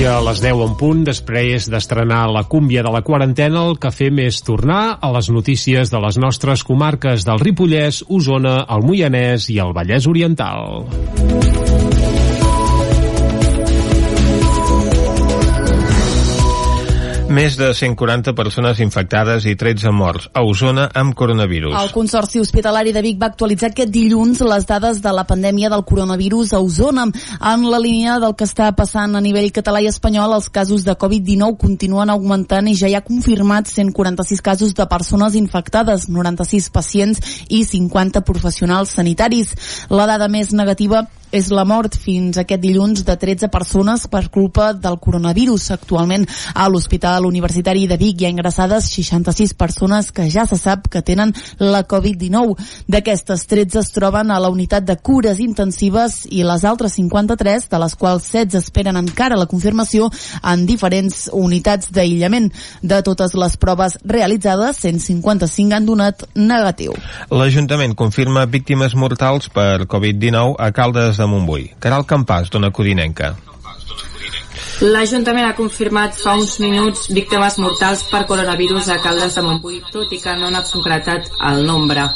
I a les 10 en punt, després d'estrenar la cúmbia de la quarantena, el que fem és tornar a les notícies de les nostres comarques del Ripollès, Osona, el Moianès i el Vallès Oriental. Més de 140 persones infectades i 13 morts a Osona amb coronavirus. El Consorci Hospitalari de Vic va actualitzar aquest dilluns les dades de la pandèmia del coronavirus a Osona. En la línia del que està passant a nivell català i espanyol, els casos de Covid-19 continuen augmentant i ja hi ha confirmats 146 casos de persones infectades, 96 pacients i 50 professionals sanitaris. La dada més negativa és la mort fins aquest dilluns de 13 persones per culpa del coronavirus. Actualment a l'Hospital Universitari de Vic hi ha ingressades 66 persones que ja se sap que tenen la Covid-19. D'aquestes 13 es troben a la unitat de cures intensives i les altres 53, de les quals 16 esperen encara la confirmació en diferents unitats d'aïllament. De totes les proves realitzades, 155 han donat negatiu. L'Ajuntament confirma víctimes mortals per Covid-19 a Caldes de Montbui. Caral Campàs, dona Codinenca. L'Ajuntament ha confirmat fa uns minuts víctimes mortals per coronavirus a Caldes de Montbui, tot i que no n'ha concretat el nombre.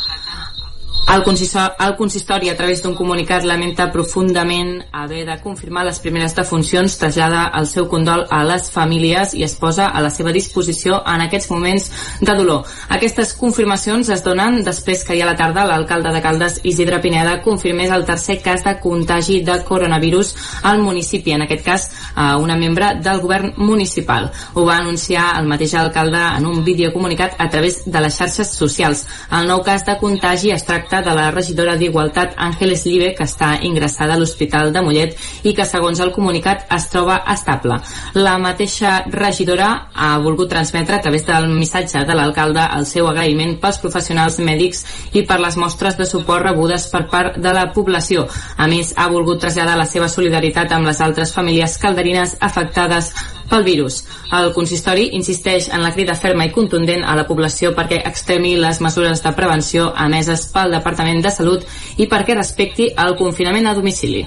El consistori, el consistori, a través d'un comunicat, lamenta profundament haver de confirmar les primeres defuncions, trasllada el seu condol a les famílies i es posa a la seva disposició en aquests moments de dolor. Aquestes confirmacions es donen després que ahir a la tarda l'alcalde de Caldes, Isidre Pineda, confirmés el tercer cas de contagi de coronavirus al municipi, en aquest cas a una membre del govern municipal. Ho va anunciar el mateix alcalde en un videocomunicat a través de les xarxes socials. El nou cas de contagi es tracta de la regidora d'Igualtat Àngeles Libe, que està ingressada a l'Hospital de Mollet i que, segons el comunicat, es troba estable. La mateixa regidora ha volgut transmetre a través del missatge de l'alcalde el seu agraïment pels professionals mèdics i per les mostres de suport rebudes per part de la població. A més, ha volgut traslladar la seva solidaritat amb les altres famílies calderines afectades pel virus. El consistori insisteix en la crida ferma i contundent a la població perquè extremi les mesures de prevenció emeses pel Departament de Salut i perquè respecti el confinament a domicili.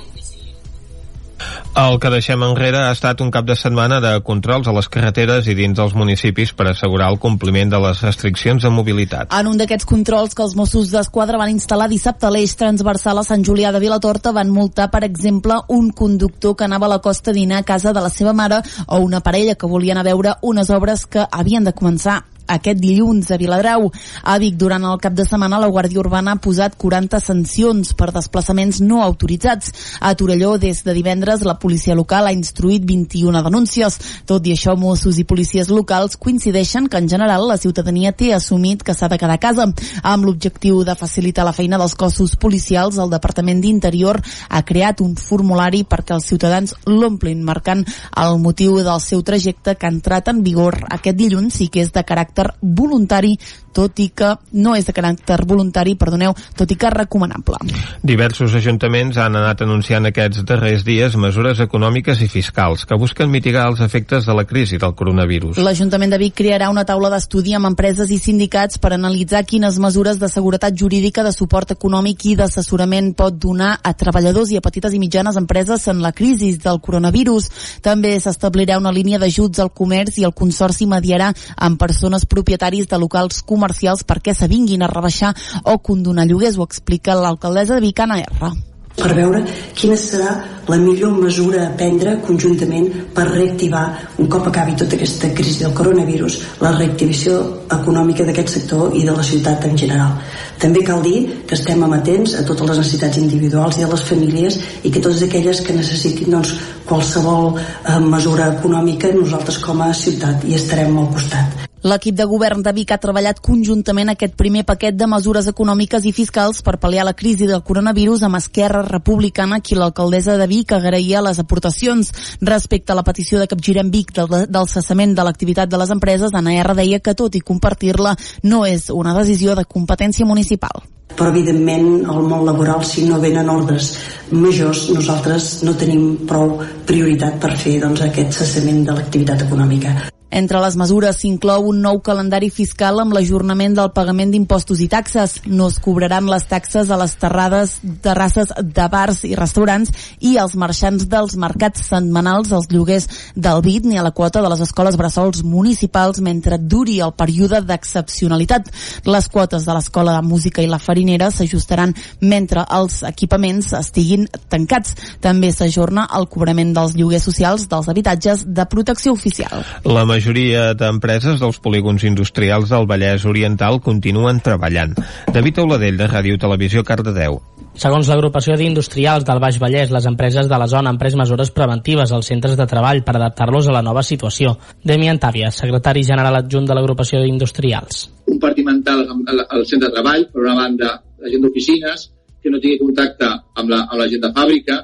El que deixem enrere ha estat un cap de setmana de controls a les carreteres i dins dels municipis per assegurar el compliment de les restriccions de mobilitat. En un d'aquests controls que els Mossos d'Esquadra van instal·lar dissabte a l'eix transversal a Sant Julià de Vilatorta van multar, per exemple, un conductor que anava a la costa a dinar a casa de la seva mare o una parella que volien a veure unes obres que havien de començar aquest dilluns a Viladrau. A Vic, durant el cap de setmana, la Guàrdia Urbana ha posat 40 sancions per desplaçaments no autoritzats. A Torelló, des de divendres, la policia local ha instruït 21 denúncies. Tot i això, Mossos i policies locals coincideixen que, en general, la ciutadania té assumit que s'ha de quedar a casa. Amb l'objectiu de facilitar la feina dels cossos policials, el Departament d'Interior ha creat un formulari perquè els ciutadans l'omplin, marcant el motiu del seu trajecte que ha entrat en vigor aquest dilluns i que és de caràcter voluntari tot i que no és de caràcter voluntari, perdoneu, tot i que recomanable. Diversos ajuntaments han anat anunciant aquests darrers dies mesures econòmiques i fiscals que busquen mitigar els efectes de la crisi del coronavirus. L'Ajuntament de Vic crearà una taula d'estudi amb empreses i sindicats per analitzar quines mesures de seguretat jurídica, de suport econòmic i d'assessorament pot donar a treballadors i a petites i mitjanes empreses en la crisi del coronavirus. També s'establirà una línia d'ajuts al comerç i el Consorci mediarà amb persones propietaris de locals comercials perquè s'avinguin a rebaixar o condonar lloguers, ho explica l'alcaldessa de Vic, Anna R per veure quina serà la millor mesura a prendre conjuntament per reactivar, un cop acabi tota aquesta crisi del coronavirus, la reactivació econòmica d'aquest sector i de la ciutat en general. També cal dir que estem amatents a totes les necessitats individuals i de les famílies i que totes aquelles que necessitin doncs, qualsevol eh, mesura econòmica nosaltres com a ciutat hi estarem al costat. L'equip de govern de Vic ha treballat conjuntament aquest primer paquet de mesures econòmiques i fiscals per pal·liar la crisi del coronavirus amb Esquerra Republicana, qui l'alcaldessa de Vic agraïa les aportacions. Respecte a la petició de Capgirem Vic del, del cessament de l'activitat de les empreses, Anna R deia que tot i compartir-la no és una decisió de competència municipal però evidentment el món laboral si no venen ordres majors nosaltres no tenim prou prioritat per fer doncs, aquest cessament de l'activitat econòmica. Entre les mesures s'inclou un nou calendari fiscal amb l'ajornament del pagament d'impostos i taxes. No es cobraran les taxes a les terrades, terrasses de bars i restaurants i als marxants dels mercats setmanals, als lloguers del BIT ni a la quota de les escoles bressols municipals mentre duri el període d'excepcionalitat. Les quotes de l'Escola de Música i la Farinera s'ajustaran mentre els equipaments estiguin tancats. També s'ajorna el cobrament dels lloguers socials dels habitatges de protecció oficial. La majoria d'empreses dels polígons industrials del Vallès Oriental continuen treballant. David Auladell, de Ràdio Televisió, Cardedeu. Segons l'agrupació d'industrials del Baix Vallès, les empreses de la zona han pres mesures preventives als centres de treball per adaptar-los a la nova situació. Demian Tàvia, secretari general adjunt de l'agrupació d'industrials. Compartimentar el centre de treball, per una banda, la gent d'oficines, que no tingui contacte amb la, amb la gent de fàbrica,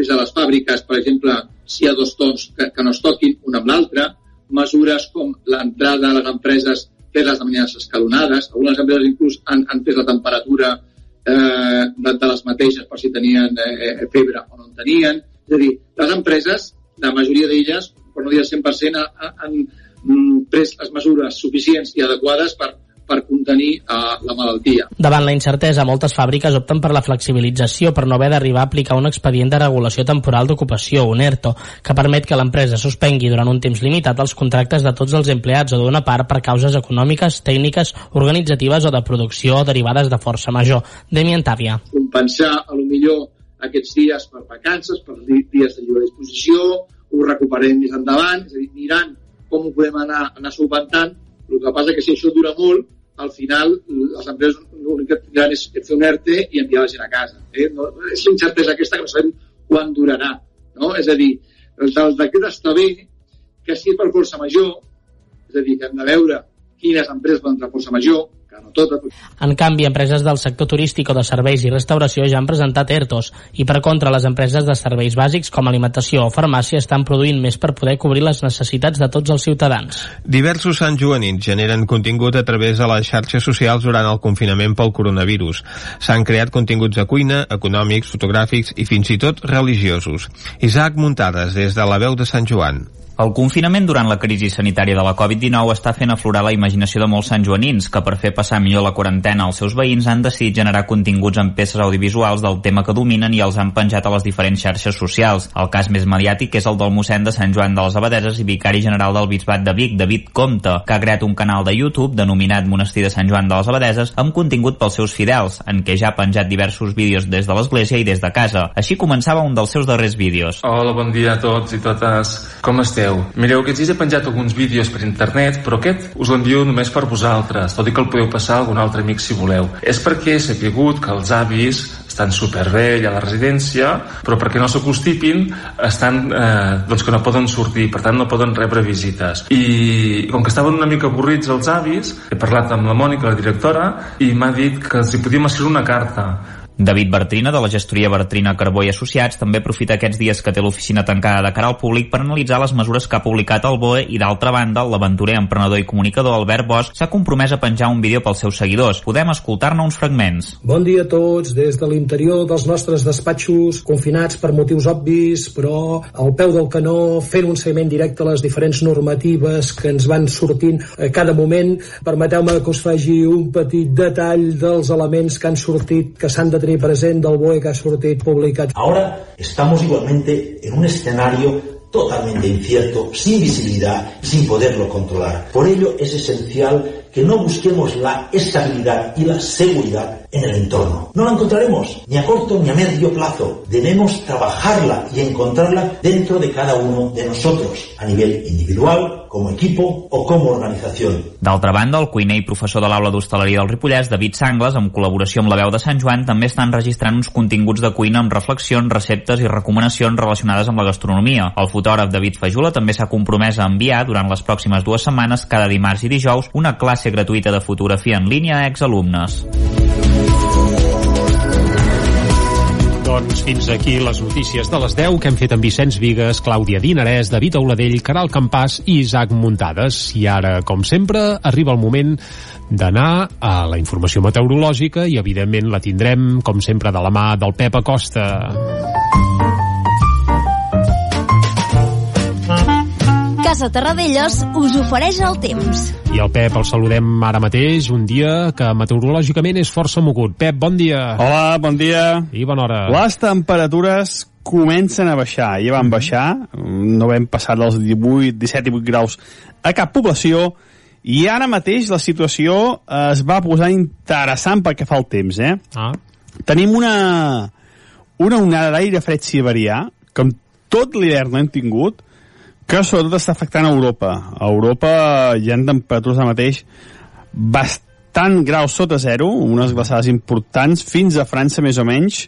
des de les fàbriques, per exemple, si hi ha dos tons que, que no es toquin un amb l'altre, mesures com l'entrada a les empreses fer-les de maneres escalonades. Algunes empreses inclús han, han fet la temperatura eh, de, de les mateixes per si tenien eh, febre o no en tenien. És a dir, les empreses, la majoria d'elles, per no dir el 100%, han, han mm, pres les mesures suficients i adequades per, per contenir uh, la malaltia. Davant la incertesa, moltes fàbriques opten per la flexibilització per no haver d'arribar a aplicar un expedient de regulació temporal d'ocupació, un ERTO, que permet que l'empresa suspengui durant un temps limitat els contractes de tots els empleats o d'una part per causes econòmiques, tècniques, organitzatives o de producció derivades de força major. Demian Tàvia. Compensar, a lo millor, aquests dies per vacances, per dies de lliure disposició, ho recuperem més endavant, és a dir, mirant com ho podem anar, anar solventant, el que passa que si això dura molt, al final les empreses l'únic que tindran és fer un ERTE i enviar la gent a casa. Eh? No, és l'incertesa aquesta que no sabem quan durarà. No? És a dir, el, el decret està bé que si és per força major, és a dir, que hem de veure quines empreses poden entrar força major, no totes. En canvi, empreses del sector turístic o de serveis i restauració ja han presentat ERTOs i per contra les empreses de serveis bàsics com alimentació o farmàcia estan produint més per poder cobrir les necessitats de tots els ciutadans. Diversos Sant Joanins generen contingut a través de les xarxes socials durant el confinament pel coronavirus. S'han creat continguts de cuina, econòmics, fotogràfics i fins i tot religiosos. Isaac Muntades, des de la veu de Sant Joan. El confinament durant la crisi sanitària de la Covid-19 està fent aflorar la imaginació de molts santjoanins que per fer passar millor la quarantena als seus veïns han decidit generar continguts en peces audiovisuals del tema que dominen i els han penjat a les diferents xarxes socials. El cas més mediàtic és el del mossèn de Sant Joan de les Abadeses i vicari general del Bisbat de Vic, David Comte, que ha creat un canal de YouTube denominat Monestir de Sant Joan de les Abadeses amb contingut pels seus fidels, en què ja ha penjat diversos vídeos des de l'església i des de casa. Així començava un dels seus darrers vídeos. Hola, bon dia a tots i totes. Com esteu? Mireu, mireu aquests dies he penjat alguns vídeos per internet, però aquest us l'envio només per vosaltres, tot i que el podeu passar a algun altre amic si voleu. És perquè he sabut que els avis estan superbé a la residència, però perquè no s'acostipin estan, eh, doncs que no poden sortir, per tant no poden rebre visites. I com que estaven una mica avorrits els avis, he parlat amb la Mònica, la directora, i m'ha dit que els hi podíem escriure una carta David Bertrina, de la gestoria Bertrina Carbó i Associats, també aprofita aquests dies que té l'oficina tancada de cara al públic per analitzar les mesures que ha publicat el BOE i, d'altra banda, l'aventurer, emprenedor i comunicador Albert Bosch s'ha compromès a penjar un vídeo pels seus seguidors. Podem escoltar-ne uns fragments. Bon dia a tots, des de l'interior dels nostres despatxos, confinats per motius obvis, però al peu del canó, fent un seguiment directe a les diferents normatives que ens van sortint a cada moment. Permeteu-me que us faci un petit detall dels elements que han sortit, que s'han de del BOE que ha sortit publicat. Ahora estamos igualmente en un escenario totalmente incierto, sin visibilidad, sin poderlo controlar. Por ello es esencial que no busquemos la estabilidad y la seguridad en el entorno. No la encontraremos ni a corto ni a medio plazo. Debemos trabajarla y encontrarla dentro de cada uno de nosotros, a nivel individual, como equipo o como organización. D'altra banda, el cuiner i professor de l'aula d'hostaleria del Ripollès, David Sangles, en col·laboració amb la veu de Sant Joan, també estan registrant uns continguts de cuina amb reflexions, receptes i recomanacions relacionades amb la gastronomia. El fotògraf David Fajula també s'ha compromès a enviar durant les pròximes dues setmanes, cada dimarts i dijous, una classe gratuïta de fotografia en línia a exalumnes. Doncs fins aquí les notícies de les 10 que hem fet amb Vicenç Vigues, Clàudia Dinarès, David Auladell, Caral Campàs i Isaac Muntades. I ara, com sempre, arriba el moment d'anar a la informació meteorològica i, evidentment, la tindrem, com sempre, de la mà del Pep Acosta. Casa Terradellos us ofereix el temps. I el Pep el saludem ara mateix, un dia que meteorològicament és força mogut. Pep, bon dia. Hola, bon dia. I bona hora. Les temperatures comencen a baixar, ja van baixar, no vam passar dels 18, 17 i 18 graus a cap població, i ara mateix la situació es va posar interessant pel que fa al temps, eh? Ah. Tenim una, una onada d'aire fred siberià, com tot l'hivern no hem tingut, que sobretot està afectant a Europa. A Europa hi ha temperatures ara mateix bastant graus sota zero, unes glaçades importants, fins a França més o menys,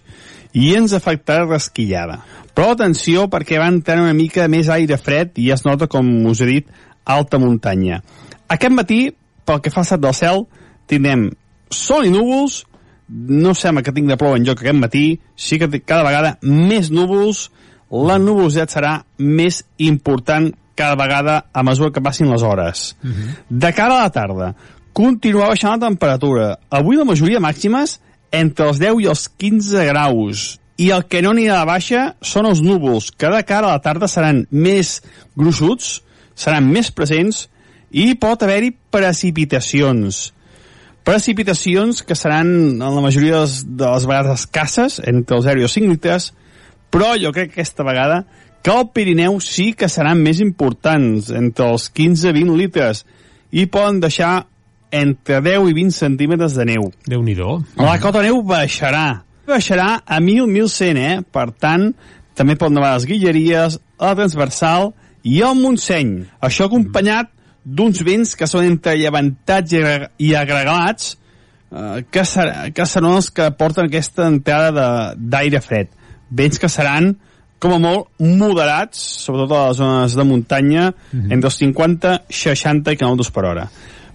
i ens afectarà resquillada. Però atenció perquè va entrar una mica més aire fred i es nota, com us he dit, alta muntanya. Aquest matí, pel que fa al del cel, tindrem sol i núvols, no sembla que tingui de plou en lloc aquest matí, sí que cada vegada més núvols, la nuvolositat serà més important cada vegada a mesura que passin les hores. Uh -huh. De cara a la tarda, continuar baixant la temperatura. Avui la majoria màximes entre els 10 i els 15 graus. I el que no anirà la baixa són els núvols, que de cara a la tarda seran més gruixuts, seran més presents i pot haver-hi precipitacions. Precipitacions que seran, en la majoria de les, de les vegades escasses, entre els 0 i els 5 litres, però jo crec que aquesta vegada que el Pirineu sí que seran més importants, entre els 15 i 20 litres, i poden deixar entre 10 i 20 centímetres de neu. déu nhi La cota neu baixarà. Baixarà a 1.000-1.100, eh? Per tant, també poden nevar les Guilleries, la Transversal i el Montseny. Això acompanyat d'uns vents que són entre llevantats i, agre- i agregats, eh, que, ser, que seran els que porten aquesta entrada d'aire fred. Vents que seran com a molt moderats, sobretot a les zones de muntanya, entre els 50, 60 km per hora.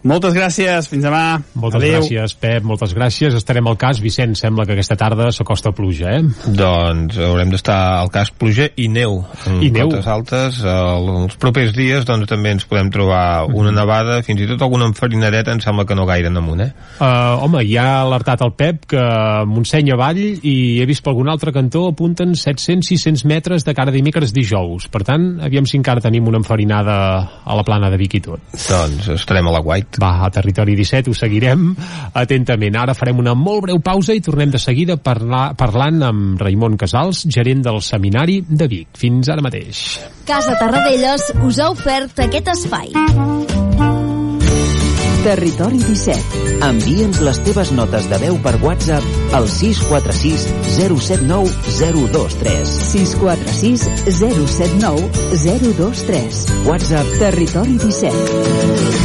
Moltes gràcies, fins demà. Moltes Adéu. gràcies, Pep, moltes gràcies. Estarem al cas. Vicent, sembla que aquesta tarda s'acosta pluja, eh? Doncs haurem d'estar al cas pluja i neu. En I neu. cotes altes. El, els propers dies doncs, també ens podem trobar una nevada, fins i tot alguna enfarinadeta, em sembla que no gaire en amunt, eh? Uh, home, ja ha alertat el Pep que Montseny avall i he vist per algun altre cantó apunten 700-600 metres de cara dimecres dijous. Per tant, aviam si encara tenim una enfarinada a la plana de Vic i tot. Doncs estarem a la Va, a Territori 17 ho seguirem atentament. Ara farem una molt breu pausa i tornem de seguida parlar, parlant amb Raimon Casals, gerent del Seminari de Vic. Fins ara mateix. Casa Tarradellas us ha ofert aquest espai. Territori 17. Envia'ns les teves notes de veu per WhatsApp al 646 079 023. 646 079 023. WhatsApp Territori 17.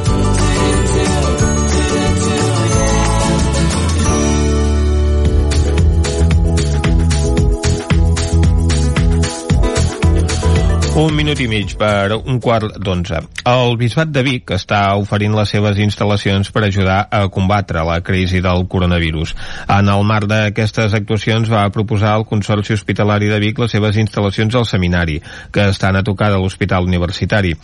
Un minut i mig per un quart d'onze. El Bisbat de Vic està oferint les seves instal·lacions per ajudar a combatre la crisi del coronavirus. En el marc d'aquestes actuacions va proposar al Consorci Hospitalari de Vic les seves instal·lacions al seminari, que estan a tocar de l'Hospital Universitari.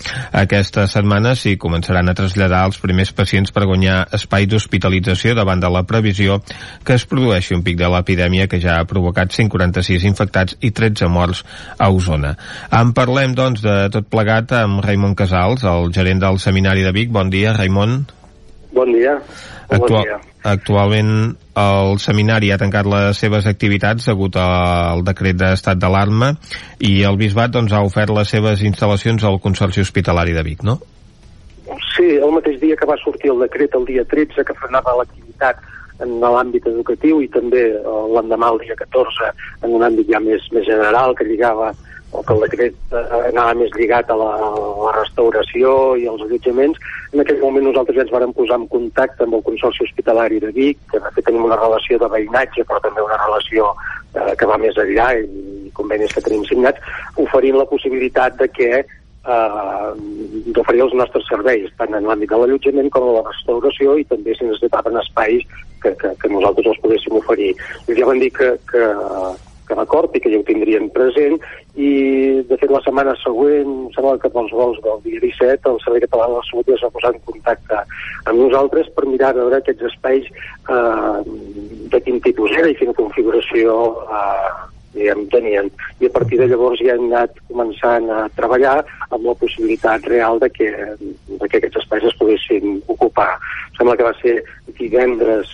Aquesta setmana s'hi començaran a traslladar els primers pacients per guanyar espai d'hospitalització davant de la previsió que es produeixi un pic de l'epidèmia que ja ha provocat 146 infectats i 13 morts a Osona. En parlem, doncs, de tot plegat amb Raimon Casals, el gerent del Seminari de Vic. Bon dia, Raimon. Bon dia. Bon Actual, dia. actualment el seminari ha tancat les seves activitats degut al decret d'estat d'alarma i el Bisbat doncs, ha ofert les seves instal·lacions al Consorci Hospitalari de Vic, no? Sí, el mateix dia que va sortir el decret, el dia 13, que frenava l'activitat en l'àmbit educatiu i també eh, l'endemà el dia 14 en un àmbit ja més, més general que lligava o que el decret eh, anava més lligat a la, a la restauració i als allotjaments. En aquell moment nosaltres ja ens vàrem posar en contacte amb el Consorci Hospitalari de Vic, que de fet tenim una relació de veïnatge, però també una relació eh, que va més enllà i convenis que tenim signats, oferint la possibilitat de que eh, d'oferir els nostres serveis, tant en l'àmbit de l'allotjament com a la restauració i també si necessitaven espais que, que, que nosaltres els poguéssim oferir. I ja van dir que, que, que d'acord i que ja ho tindrien present i de fet la setmana següent sembla que pels vols del dia 17 el Servei Català de la Salut ja s'ha posat en contacte amb nosaltres per mirar a veure aquests espais eh, de quin tipus era i quina configuració eh, diguem, tenien. I a partir de llavors ja hem anat començant a treballar amb la possibilitat real de que, de que aquests espais es poguessin ocupar. Sembla que va ser divendres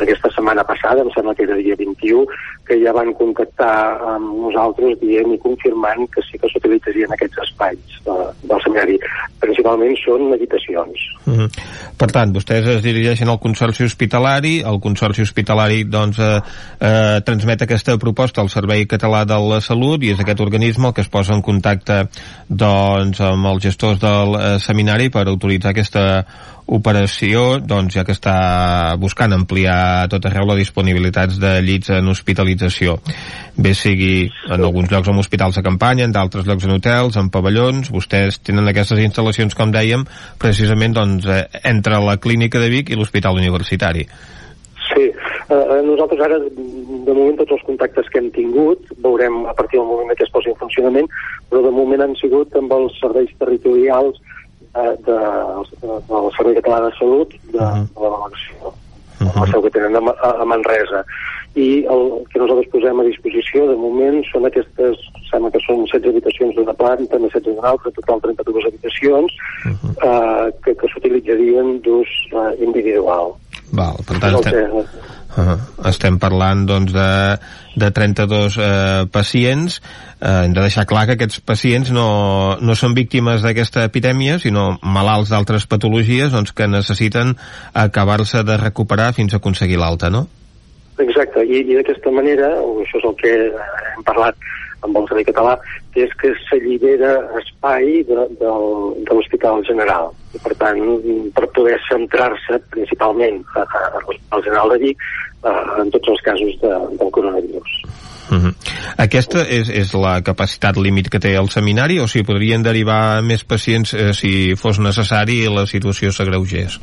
aquesta setmana passada, em sembla que era dia 21, que ja van contactar amb nosaltres dient i confirmant que sí que s'utilitzarien aquests espais de, del seminari. Principalment són habitacions. Mm -hmm. Per tant, vostès es dirigeixen al Consorci Hospitalari, el Consorci Hospitalari doncs, eh, eh, transmet aquesta proposta al Servei Català de la Salut i és aquest organisme el que es posa en contacte doncs, amb els gestors del eh, seminari per autoritzar aquesta operació, doncs, ja que està buscant ampliar tot arreu la disponibilitat de llits en hospitalització. Bé sigui en alguns llocs amb hospitals de campanya, en d'altres llocs en hotels, en pavellons, vostès tenen aquestes instal·lacions, com dèiem, precisament doncs, eh, entre la clínica de Vic i l'hospital universitari. Sí, eh, nosaltres ara, de moment, tots els contactes que hem tingut, veurem a partir del moment que es posi en funcionament, però de moment han sigut amb els serveis territorials eh, de, de, del Servei Català de Salut de, uh -huh. de la delegació uh -huh. la seu que tenen a, a Manresa i el que nosaltres posem a disposició de moment són aquestes, sembla que són 16 habitacions d'una planta, més 16 d'una altra, total 32 habitacions uh -huh. eh, que, que s'utilitzarien d'ús eh, individual. Val, per tant, estem, uh -huh. estem parlant doncs, de, de 32 eh, pacients eh, hem de deixar clar que aquests pacients no, no són víctimes d'aquesta epidèmia, sinó malalts d'altres patologies doncs, que necessiten acabar-se de recuperar fins a aconseguir l'alta, no? Exacte, i, i d'aquesta manera, això és el que hem parlat amb el Servei Català, és que s'allibera espai de, de, de l'Hospital General. I, per tant, per poder centrar-se principalment a, a, a l'Hospital General de Vic eh, en tots els casos de, del coronavirus. Uh -huh. Aquesta és, és la capacitat límit que té el seminari o si podrien derivar més pacients eh, si fos necessari i la situació s'agreugés?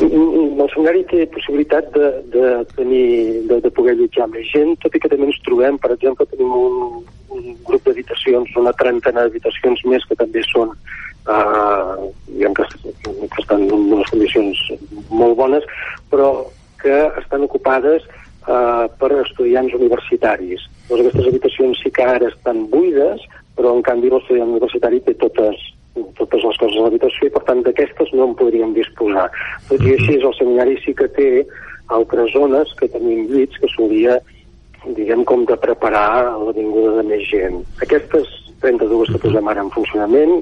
El seminari té possibilitat de, de, tenir, de, de poder allotjar més gent, tot i que també ens trobem, per exemple, tenim un, un grup d'habitacions, una trentena d'habitacions més que també són eh, diguem que, que estan en unes condicions molt bones, però que estan ocupades eh, per estudiants universitaris. Doncs aquestes habitacions sí que ara estan buides, però en canvi l'estudiant universitari té totes, totes les coses a l'habitació i per tant d'aquestes no en podríem disposar. Tot i així el seminari sí que té altres zones que tenim llits que s'hauria diguem com de preparar la vinguda de més gent. Aquestes 32 que posem ara en funcionament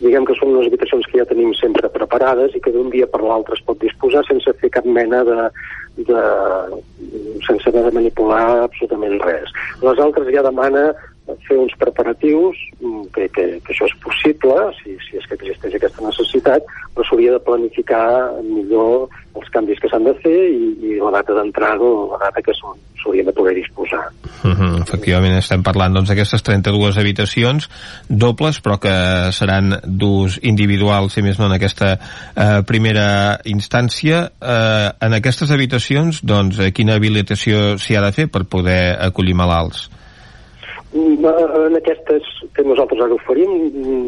diguem que són unes habitacions que ja tenim sempre preparades i que d'un dia per l'altre es pot disposar sense fer cap mena de, de sense haver de manipular absolutament res. Les altres ja demana fer uns preparatius, mm, que, que, que això és possible, si, si és que existeix aquesta necessitat, però s'hauria de planificar millor els canvis que s'han de fer i, i la data d'entrada o la data que s'haurien de poder disposar. Uh -huh, efectivament, estem parlant doncs d'aquestes 32 habitacions dobles, però que seran d'ús individual, si més no, en aquesta eh, primera instància. Eh, en aquestes habitacions, doncs, eh, quina habilitació s'hi ha de fer per poder acollir malalts? Mm, en aquestes que nosaltres ara oferim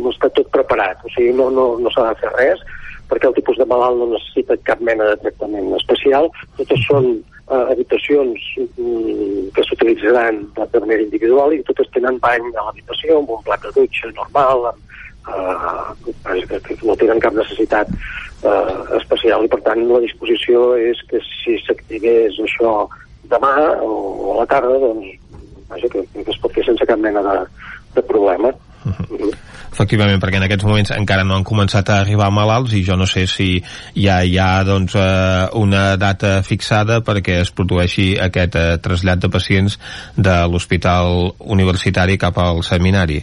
no està tot preparat, o sigui, no, no, no s'ha de fer res, perquè el tipus de malalt no necessita cap mena de tractament especial, totes són eh, habitacions mm, que s'utilitzaran de, manera individual i totes tenen bany a l'habitació amb un plat de dutxa normal, amb, eh, no tenen cap necessitat eh, especial. I per tant la disposició és que si s'activés això demà o a la tarda doncs vaja, que, que es pot fer sense cap mena de, de problema. Uh -huh. Efectivament, perquè en aquests moments encara no han començat a arribar malalts i jo no sé si ja hi ha doncs, eh, una data fixada perquè es produeixi aquest eh, trasllat de pacients de l'hospital universitari cap al seminari.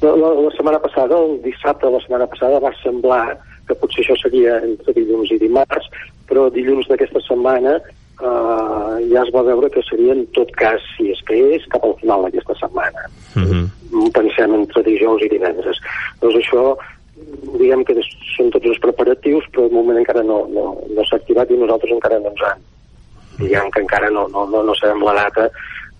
La, la, la setmana passada, el dissabte de la setmana passada, va semblar que potser això seria entre dilluns i dimarts, però dilluns d'aquesta setmana eh, ja es va veure que seria en tot cas, si és que és, cap al final d'aquesta setmana. Uh -huh. Pensem entre dijous i divendres. Doncs això, diguem que són tots els preparatius, però de moment encara no, no, no s'ha activat i nosaltres encara no ens han. Diguem que encara no, no, no, no sabem la data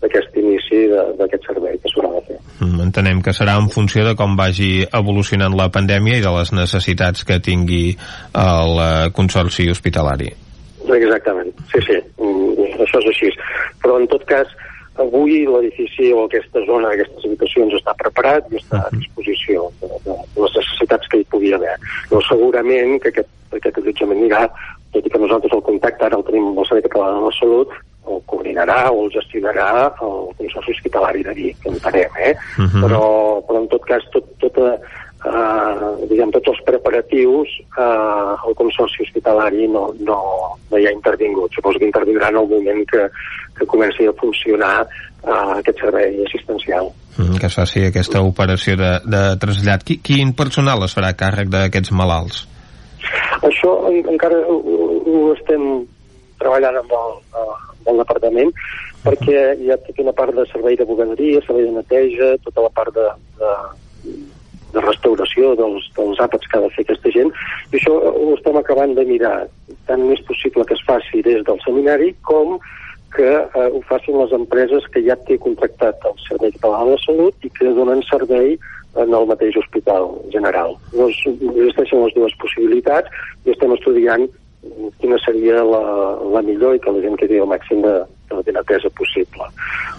d'aquest inici d'aquest servei que s'haurà de fer. Mm, entenem que serà en funció de com vagi evolucionant la pandèmia i de les necessitats que tingui el eh, Consorci Hospitalari. Exactament, sí, sí, mm, això és així. Però en tot cas, avui l'edifici o aquesta zona, aquestes habitacions està preparat i està a disposició de, de, de les necessitats que hi pugui haver. Però segurament que aquest, aquest allotjament anirà, tot i que nosaltres el contacte ara el tenim amb el Servei Català de la Salut, el coordinarà o el gestionarà el Consorci Hospitalari de Vic, entenem, eh? Uh -huh. però, però en tot cas tot, tota eh, diguem, tots els preparatius eh, el Consorci Hospitalari no, no, no hi ha intervingut. Suposo que intervindrà en el moment que, que comenci a funcionar eh, aquest servei assistencial. Mm, que es faci aquesta operació de, de trasllat. Qui, quin personal es farà càrrec d'aquests malalts? Això en, encara ho, ho estem treballant amb el, amb el departament perquè hi ha tota una part de servei de bugaderia, servei de neteja, tota la part de, de de restauració dels, dels àpats que ha de fer aquesta gent, i això ho estem acabant de mirar. Tant és possible que es faci des del seminari com que eh, ho facin les empreses que ja té contractat el Servei Català de la Salut i que donen servei en el mateix hospital general. Llavors, existeixen les dues possibilitats i estem estudiant quina seria la, la millor i que la gent quedi el màxim de, de ben atesa possible.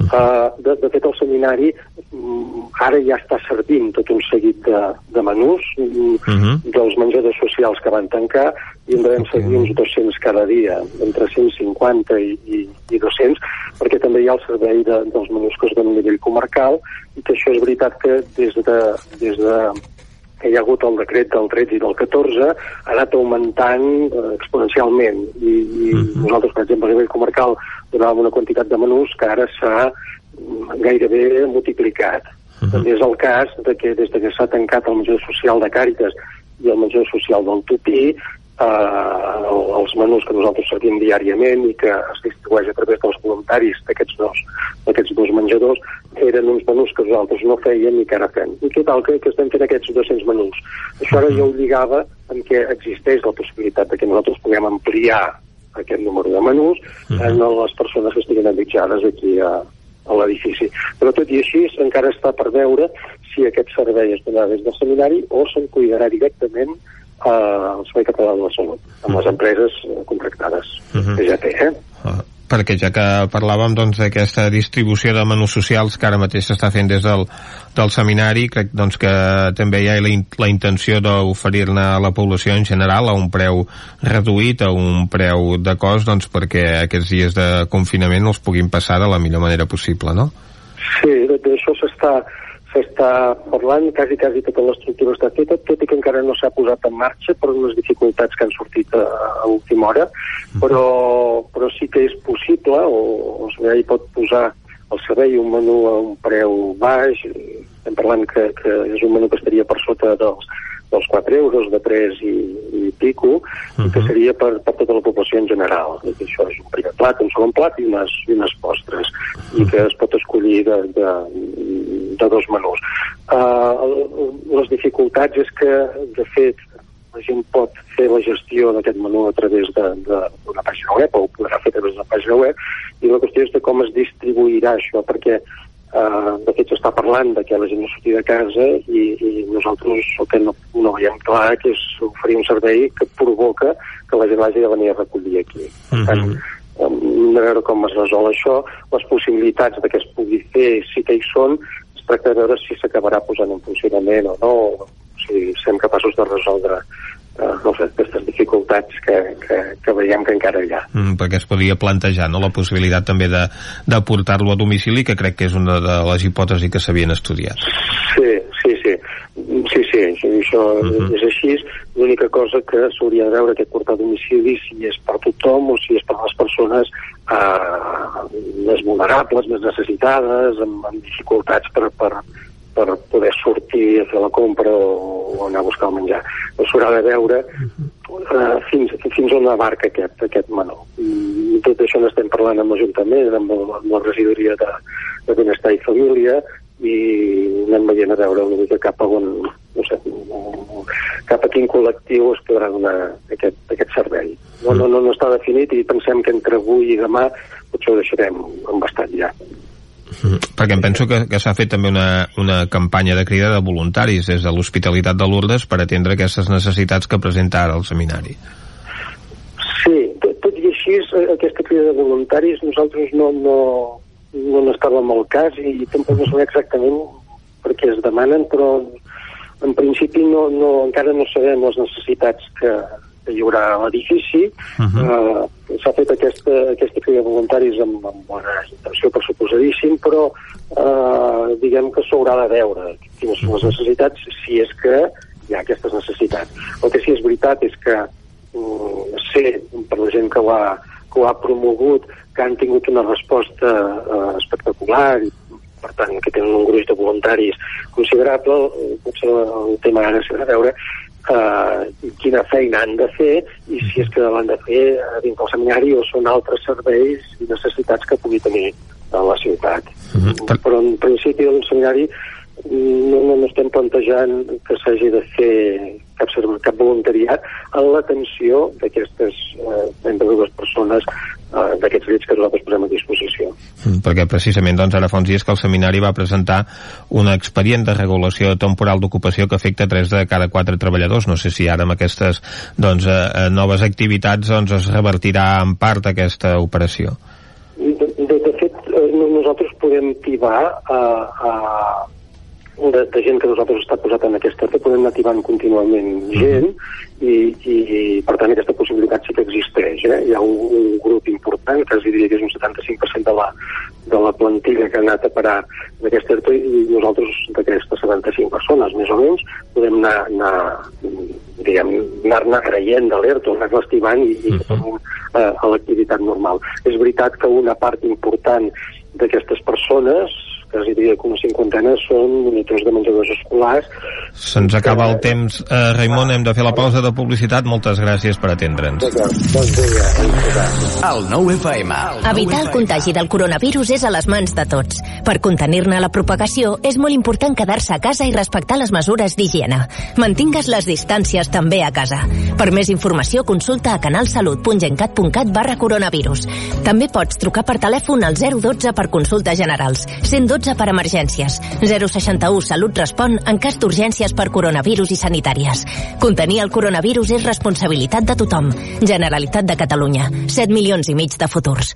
Uh, de, de fet, el seminari um, ara ja està servint tot un seguit de, de menús uh -huh. dels menjadors socials que van tancar i en devem seguir uns 200 cada dia, entre 150 i, i, i 200, perquè també hi ha el servei de, dels menús que es donen a nivell comarcal i que això és veritat que des de, des de que hi ha hagut el decret del 13 i del 14 ha anat augmentant eh, exponencialment i, i uh -huh. nosaltres, per exemple, a nivell comarcal donàvem una quantitat de menús que ara s'ha mm, gairebé multiplicat. Uh -huh. També és el cas de que des de que s'ha tancat el menjador social de Càritas i el menjador social del Tupí eh, els menús que nosaltres servim diàriament i que es distribueix a través dels voluntaris d'aquests dos, dos menjadors eren uns menús que nosaltres no fèiem i que ara fem. I total, que, que estem fent aquests 200 menús. Això ara ja ho lligava en què existeix la possibilitat de que nosaltres puguem ampliar aquest número de menús en les persones que estiguin allotjades aquí a, a l'edifici. Però tot i així encara està per veure si aquest servei es donarà des del seminari o se'n cuidarà directament al Servei Català de la Salut, amb les empreses eh, contractades uh -huh. que ja té, eh? Uh, perquè ja que parlàvem doncs, d'aquesta doncs, distribució de menús socials que ara mateix s'està fent des del, del seminari, crec doncs, que també hi ha la, la intenció d'oferir-ne a la població en general a un preu reduït, a un preu de cost, doncs, perquè aquests dies de confinament els puguin passar de la millor manera possible, no? Sí, d'això s'està s'està parlant, quasi, quasi tota l'estructura està feta, tot i que encara no s'ha posat en marxa per unes dificultats que han sortit a, a última hora, però, però sí que és possible, o, o sigui, hi pot posar el servei un menú a un preu baix, estem parlant que, que és un menú que estaria per sota dels, dels 4 euros, de 3 i, i pico, uh -huh. que seria per, per tota la població en general. I que això és un primer plat, un segon plat i unes, i unes postres, uh -huh. i que es pot escollir de, de, de dos menús. Uh, les dificultats és que, de fet, la gent pot fer la gestió d'aquest menú a través d'una pàgina web o ho podrà fer a través d'una pàgina web i la qüestió és de com es distribuirà això perquè Uh, de fet s'està parlant de que la gent no surti de casa i, i nosaltres el que no, no veiem clar que és oferir un servei que provoca que la gent hagi de venir a recollir aquí. Per -huh. tant, hem de veure com es resol això, les possibilitats de que es pugui fer, sí que hi són, es tracta de veure si s'acabarà posant en funcionament o no, o si som capaços de resoldre eh, sé, aquestes dificultats que, que, que veiem que encara hi ha. Mm, perquè es podria plantejar no, la possibilitat també de, de portar-lo a domicili, que crec que és una de les hipòtesis que s'havien estudiat. Sí, sí, sí. Sí, sí, això, això uh -huh. és així. L'única cosa que s'hauria de veure aquest portar a domicili si és per tothom o si és per les persones eh, més vulnerables, més necessitades, amb, amb dificultats per, per, per poder sortir a fer la compra o, o anar a buscar el menjar. S'haurà de veure eh, fins, fins on abarca aquest, aquest menú. I tot això n'estem parlant amb l'Ajuntament, amb, amb la regidoria de, de Benestar i Família, i anem veient a veure una mica cap a on, no sé, cap a quin col·lectiu es podrà donar aquest, aquest servei. No, no, no, no està definit i pensem que entre avui i demà potser ho deixarem embastat ja. Perquè em penso que, que s'ha fet també una, una campanya de crida de voluntaris des de l'Hospitalitat de Lourdes per atendre aquestes necessitats que presenta ara el seminari. Sí, tot, tot i així, eh, aquesta crida de voluntaris nosaltres no, no, no n'estàvem al cas i tampoc no sabem exactament per què es demanen, però en principi no, no, encara no sabem les necessitats que, haurà a l'edifici. Uh -huh. uh, S'ha fet aquesta, aquesta crida de voluntaris amb, amb bona intenció, per suposadíssim, però uh, diguem que s'haurà de veure quines són les necessitats, si és que hi ha aquestes necessitats. El que sí és veritat és que um, sé, per la gent que ho ha, que ho ha promogut, que han tingut una resposta eh, espectacular i per tant que tenen un gruix de voluntaris considerable potser el tema ara serà veure eh, quina feina han de fer i si és que l'han de fer dins del seminari o són altres serveis i necessitats que pugui tenir a la ciutat. Mm -hmm. Però en principi el seminari no, no, no estem plantejant que s'hagi de fer cap, cap voluntariat en l'atenció d'aquestes eh, 32 persones eh, d'aquests llits que nosaltres posem a disposició. Mm, perquè precisament doncs, ara fa uns dies que el seminari va presentar un expedient de regulació temporal d'ocupació que afecta 3 de cada 4 treballadors. No sé si ara amb aquestes doncs, eh, noves activitats doncs, es revertirà en part aquesta operació. De, de, de fet, eh, nosaltres podem tibar a, a de, de gent que nosaltres està posat en aquesta que podem anar activant contínuament gent i, i, i per tant aquesta possibilitat sí que existeix. Eh? Hi ha un, un grup important, que es diria que és un 75% de la, de la plantilla que ha anat a parar d'aquesta ERTO i nosaltres d'aquestes 75 persones, més o menys, podem anar, anar diguem, anar-ne creient de l'ERTO, anar-la estimant i, i uh -huh. a, a l'activitat normal. És veritat que una part important d'aquestes persones que es diria que una cinquantena són monitors de menjadors escolars. Se'ns acaba el temps, eh, Raimon, hem de fer la pausa de publicitat. Moltes gràcies per atendre'ns. Bon dia. El 9 FM. Evitar el contagi del coronavirus és a les mans de tots. Per contenir-ne la propagació, és molt important quedar-se a casa i respectar les mesures d'higiene. Mantingues les distàncies també a casa. Per més informació, consulta a canalsalut.gencat.cat barra coronavirus. També pots trucar per telèfon al 012 per consultes generals, 112 per emergències, 061 Salut Respon en cas d'urgències per coronavirus i sanitàries. Contenir el coronavirus és responsabilitat de tothom. Generalitat de Catalunya. 7 milions i mig de futurs.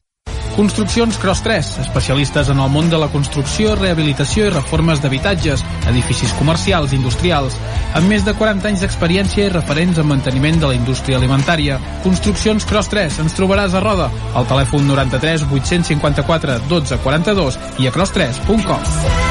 Construccions Cross 3, especialistes en el món de la construcció, rehabilitació i reformes d'habitatges, edificis comercials i industrials, amb més de 40 anys d'experiència i referents en manteniment de la indústria alimentària. Construccions Cross 3, ens trobaràs a Roda, al telèfon 93 854 12 42 i a cross3.com.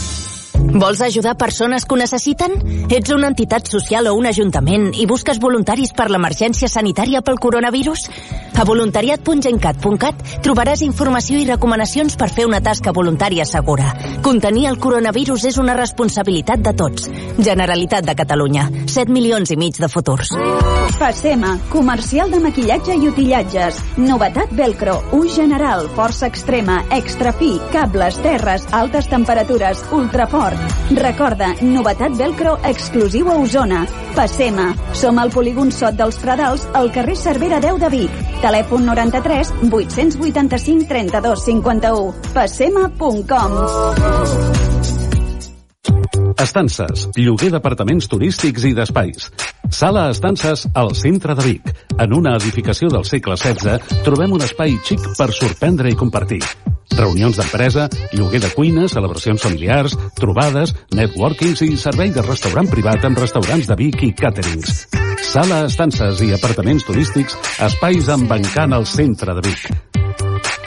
Vols ajudar persones que ho necessiten? Ets una entitat social o un ajuntament i busques voluntaris per l'emergència sanitària pel coronavirus? A voluntariat.gencat.cat trobaràs informació i recomanacions per fer una tasca voluntària segura. Contenir el coronavirus és una responsabilitat de tots. Generalitat de Catalunya. 7 milions i mig de futurs. Passema, comercial de maquillatge i utillatges. Novetat Velcro, ús general, força extrema, extra fi, cables, terres, altes temperatures, ultrafort. Recorda, novetat Velcro exclusiu a Osona. Passema. Som al polígon Sot dels Pradals, al carrer Cervera 10 de Vic. Telèfon 93 885 32 51. Passema.com. Estances, lloguer d'apartaments turístics i d'espais. Sala Estances al centre de Vic. En una edificació del segle XVI trobem un espai xic per sorprendre i compartir. Reunions d'empresa, lloguer de cuina, celebracions familiars, trobades, networkings i servei de restaurant privat amb restaurants de Vic i càterings. Sala Estances i apartaments turístics, espais amb bancant al centre de Vic.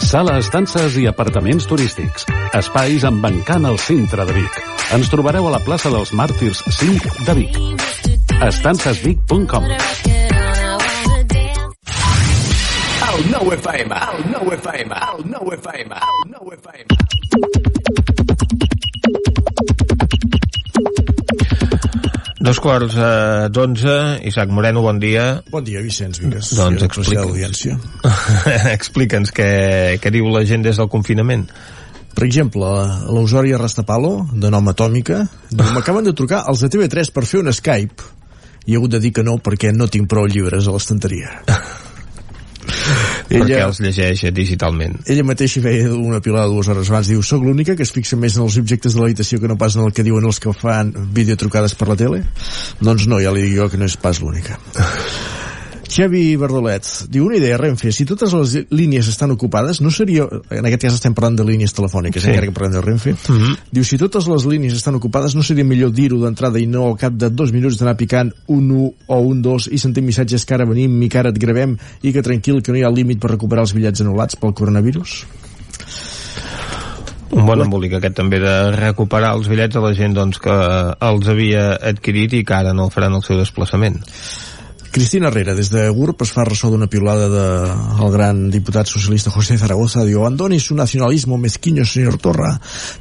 Sala Estances i apartaments turístics. Espais amb bancant al centre de Vic. Ens trobareu a la plaça dels Màrtirs 5 de Vic. estancesvic.com El nou FM, el nou FM, el nou FM, el nou FM. Dos quarts eh, d'onze, Isaac Moreno, bon dia. Bon dia, Vicenç Vigues. Doncs explica'ns. explica'ns què, què diu la gent des del confinament. Per exemple, a l'Eusòria Rastapalo, de nom Atòmica, diu, m'acaben de trucar els de TV3 per fer un Skype i he hagut de dir que no perquè no tinc prou llibres a l'estanteria. Perquè els llegeix digitalment. Ella mateixa feia una pilada dues hores abans. Diu, soc l'única que es fixa més en els objectes de l'habitació que no pas en el que diuen els que fan videotrucades per la tele? Doncs no, ja li dic jo que no és pas l'única. Xavi Verdolet diu una idea, Renfe, si totes les línies estan ocupades, no seria, en aquest cas estem parlant de línies telefòniques, Sí. sí. encara que parlem de Renfe, mm -hmm. diu si totes les línies estan ocupades, no seria millor dir-ho d'entrada i no al cap de dos minuts d'anar picant un 1 o un 2 i sentir missatges que ara venim i que ara et gravem i que tranquil que no hi ha límit per recuperar els bitllets anul·lats pel coronavirus? Un bon embolic aquest també de recuperar els bitllets a la gent doncs, que els havia adquirit i que ara no faran el seu desplaçament. Cristina Herrera, des de GURB, es fa ressò d'una piulada del de, gran diputat socialista José Zaragoza. Diu, abandone su nacionalismo mezquiño, señor Torra.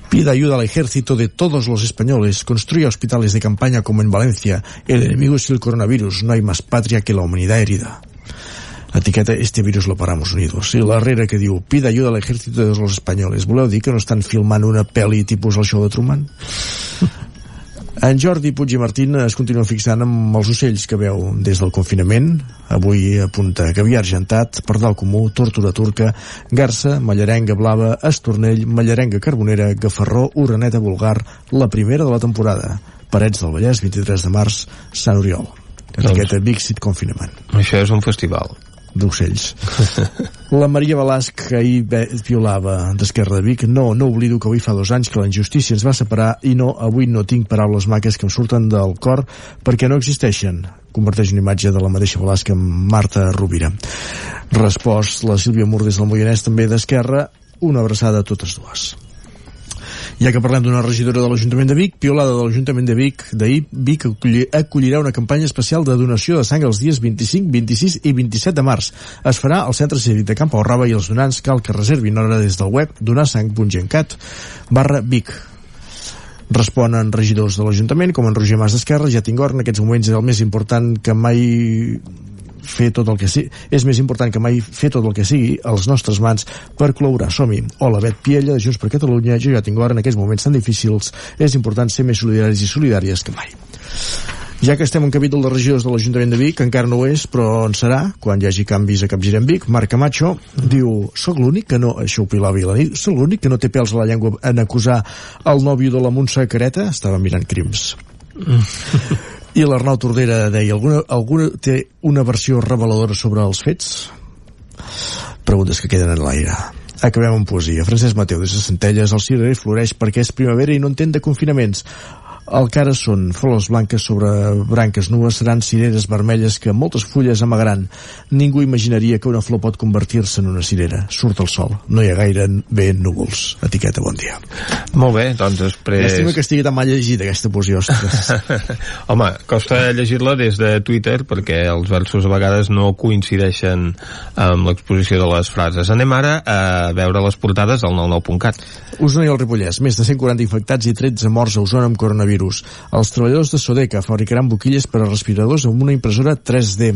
Pida ayuda al ejército de todos los españoles. Construya hospitales de campaña como en Valencia. El enemigo es el coronavirus. No hay más patria que la humanidad herida. Etiqueta, este virus lo paramos unidos. I la Herrera que diu, pida ayuda al ejército de los españoles. Voleu dir que no estan filmant una pel·li tipus el show de Truman? En Jordi Puig i Martín es continua fixant amb els ocells que veu des del confinament. Avui apunta Gavià Argentat, Pardal Comú, Tortura Turca, Garça, Mallarenga Blava, Estornell, Mallarenga Carbonera, Gafarró, Uraneta Vulgar, la primera de la temporada. Parets del Vallès, 23 de març, Sant Oriol. Etiqueta Bixit Confinament. Això és un festival. D'ocells. La Maria Balasc, ahir violava d'Esquerra de Vic, no, no oblido que avui fa dos anys que la injustícia ens va separar i no, avui no tinc paraules maques que em surten del cor perquè no existeixen. Converteix una imatge de la mateixa Balasc amb Marta Rovira. Respost la Sílvia Mur des del Moianès, també d'Esquerra, una abraçada a totes dues. Ja que parlem d'una regidora de l'Ajuntament de Vic, piolada de l'Ajuntament de Vic, d'ahir, Vic acolli- acollirà una campanya especial de donació de sang els dies 25, 26 i 27 de març. Es farà al Centre Cívic de Camp Raba i els donants cal que reservin hora des del web donarsang.gencat barra Vic. Responen regidors de l'Ajuntament, com en Roger Mas d'Esquerra, ja tinc hora, en aquests moments és el més important que mai fer tot el que sigui, és més important que mai fer tot el que sigui als nostres mans per col·laborar. Som-hi. Hola, Bet Piella, de Junts per Catalunya. Jo ja tinc hora en aquests moments tan difícils. És important ser més solidaris i solidàries que mai. Ja que estem en capítol de regidors de l'Ajuntament de Vic, encara no ho és, però en serà, quan hi hagi canvis a Capgirem Vic, Marc Camacho diu, soc l'únic que no, això ho pilava la nit, soc l'únic que no té pèls a la llengua en acusar el nòvio de la Montse Careta? Estava mirant crims. I l'Arnau Tordera deia, alguna, alguna té una versió reveladora sobre els fets? Preguntes que queden en l'aire. Acabem amb poesia. Francesc Mateu, des de Centelles, el cirerer floreix perquè és primavera i no entén de confinaments. El que ara són flors blanques sobre branques nues seran cireres vermelles que moltes fulles amagaran. Ningú imaginaria que una flor pot convertir-se en una cirera. Surt el sol, no hi ha gaire bé núvols. Etiqueta, bon dia. Molt bé, doncs després... Llàstima que estigui tan mal llegida aquesta poesia, ostres. Home, costa llegir-la des de Twitter perquè els versos a vegades no coincideixen amb l'exposició de les frases. Anem ara a veure les portades del 99.cat. Osona i el Ripollès, més de 140 infectats i 13 morts a Osona amb coronavirus. Els treballadors de Sodeca fabricaran boquilles per a respiradors amb una impressora 3D.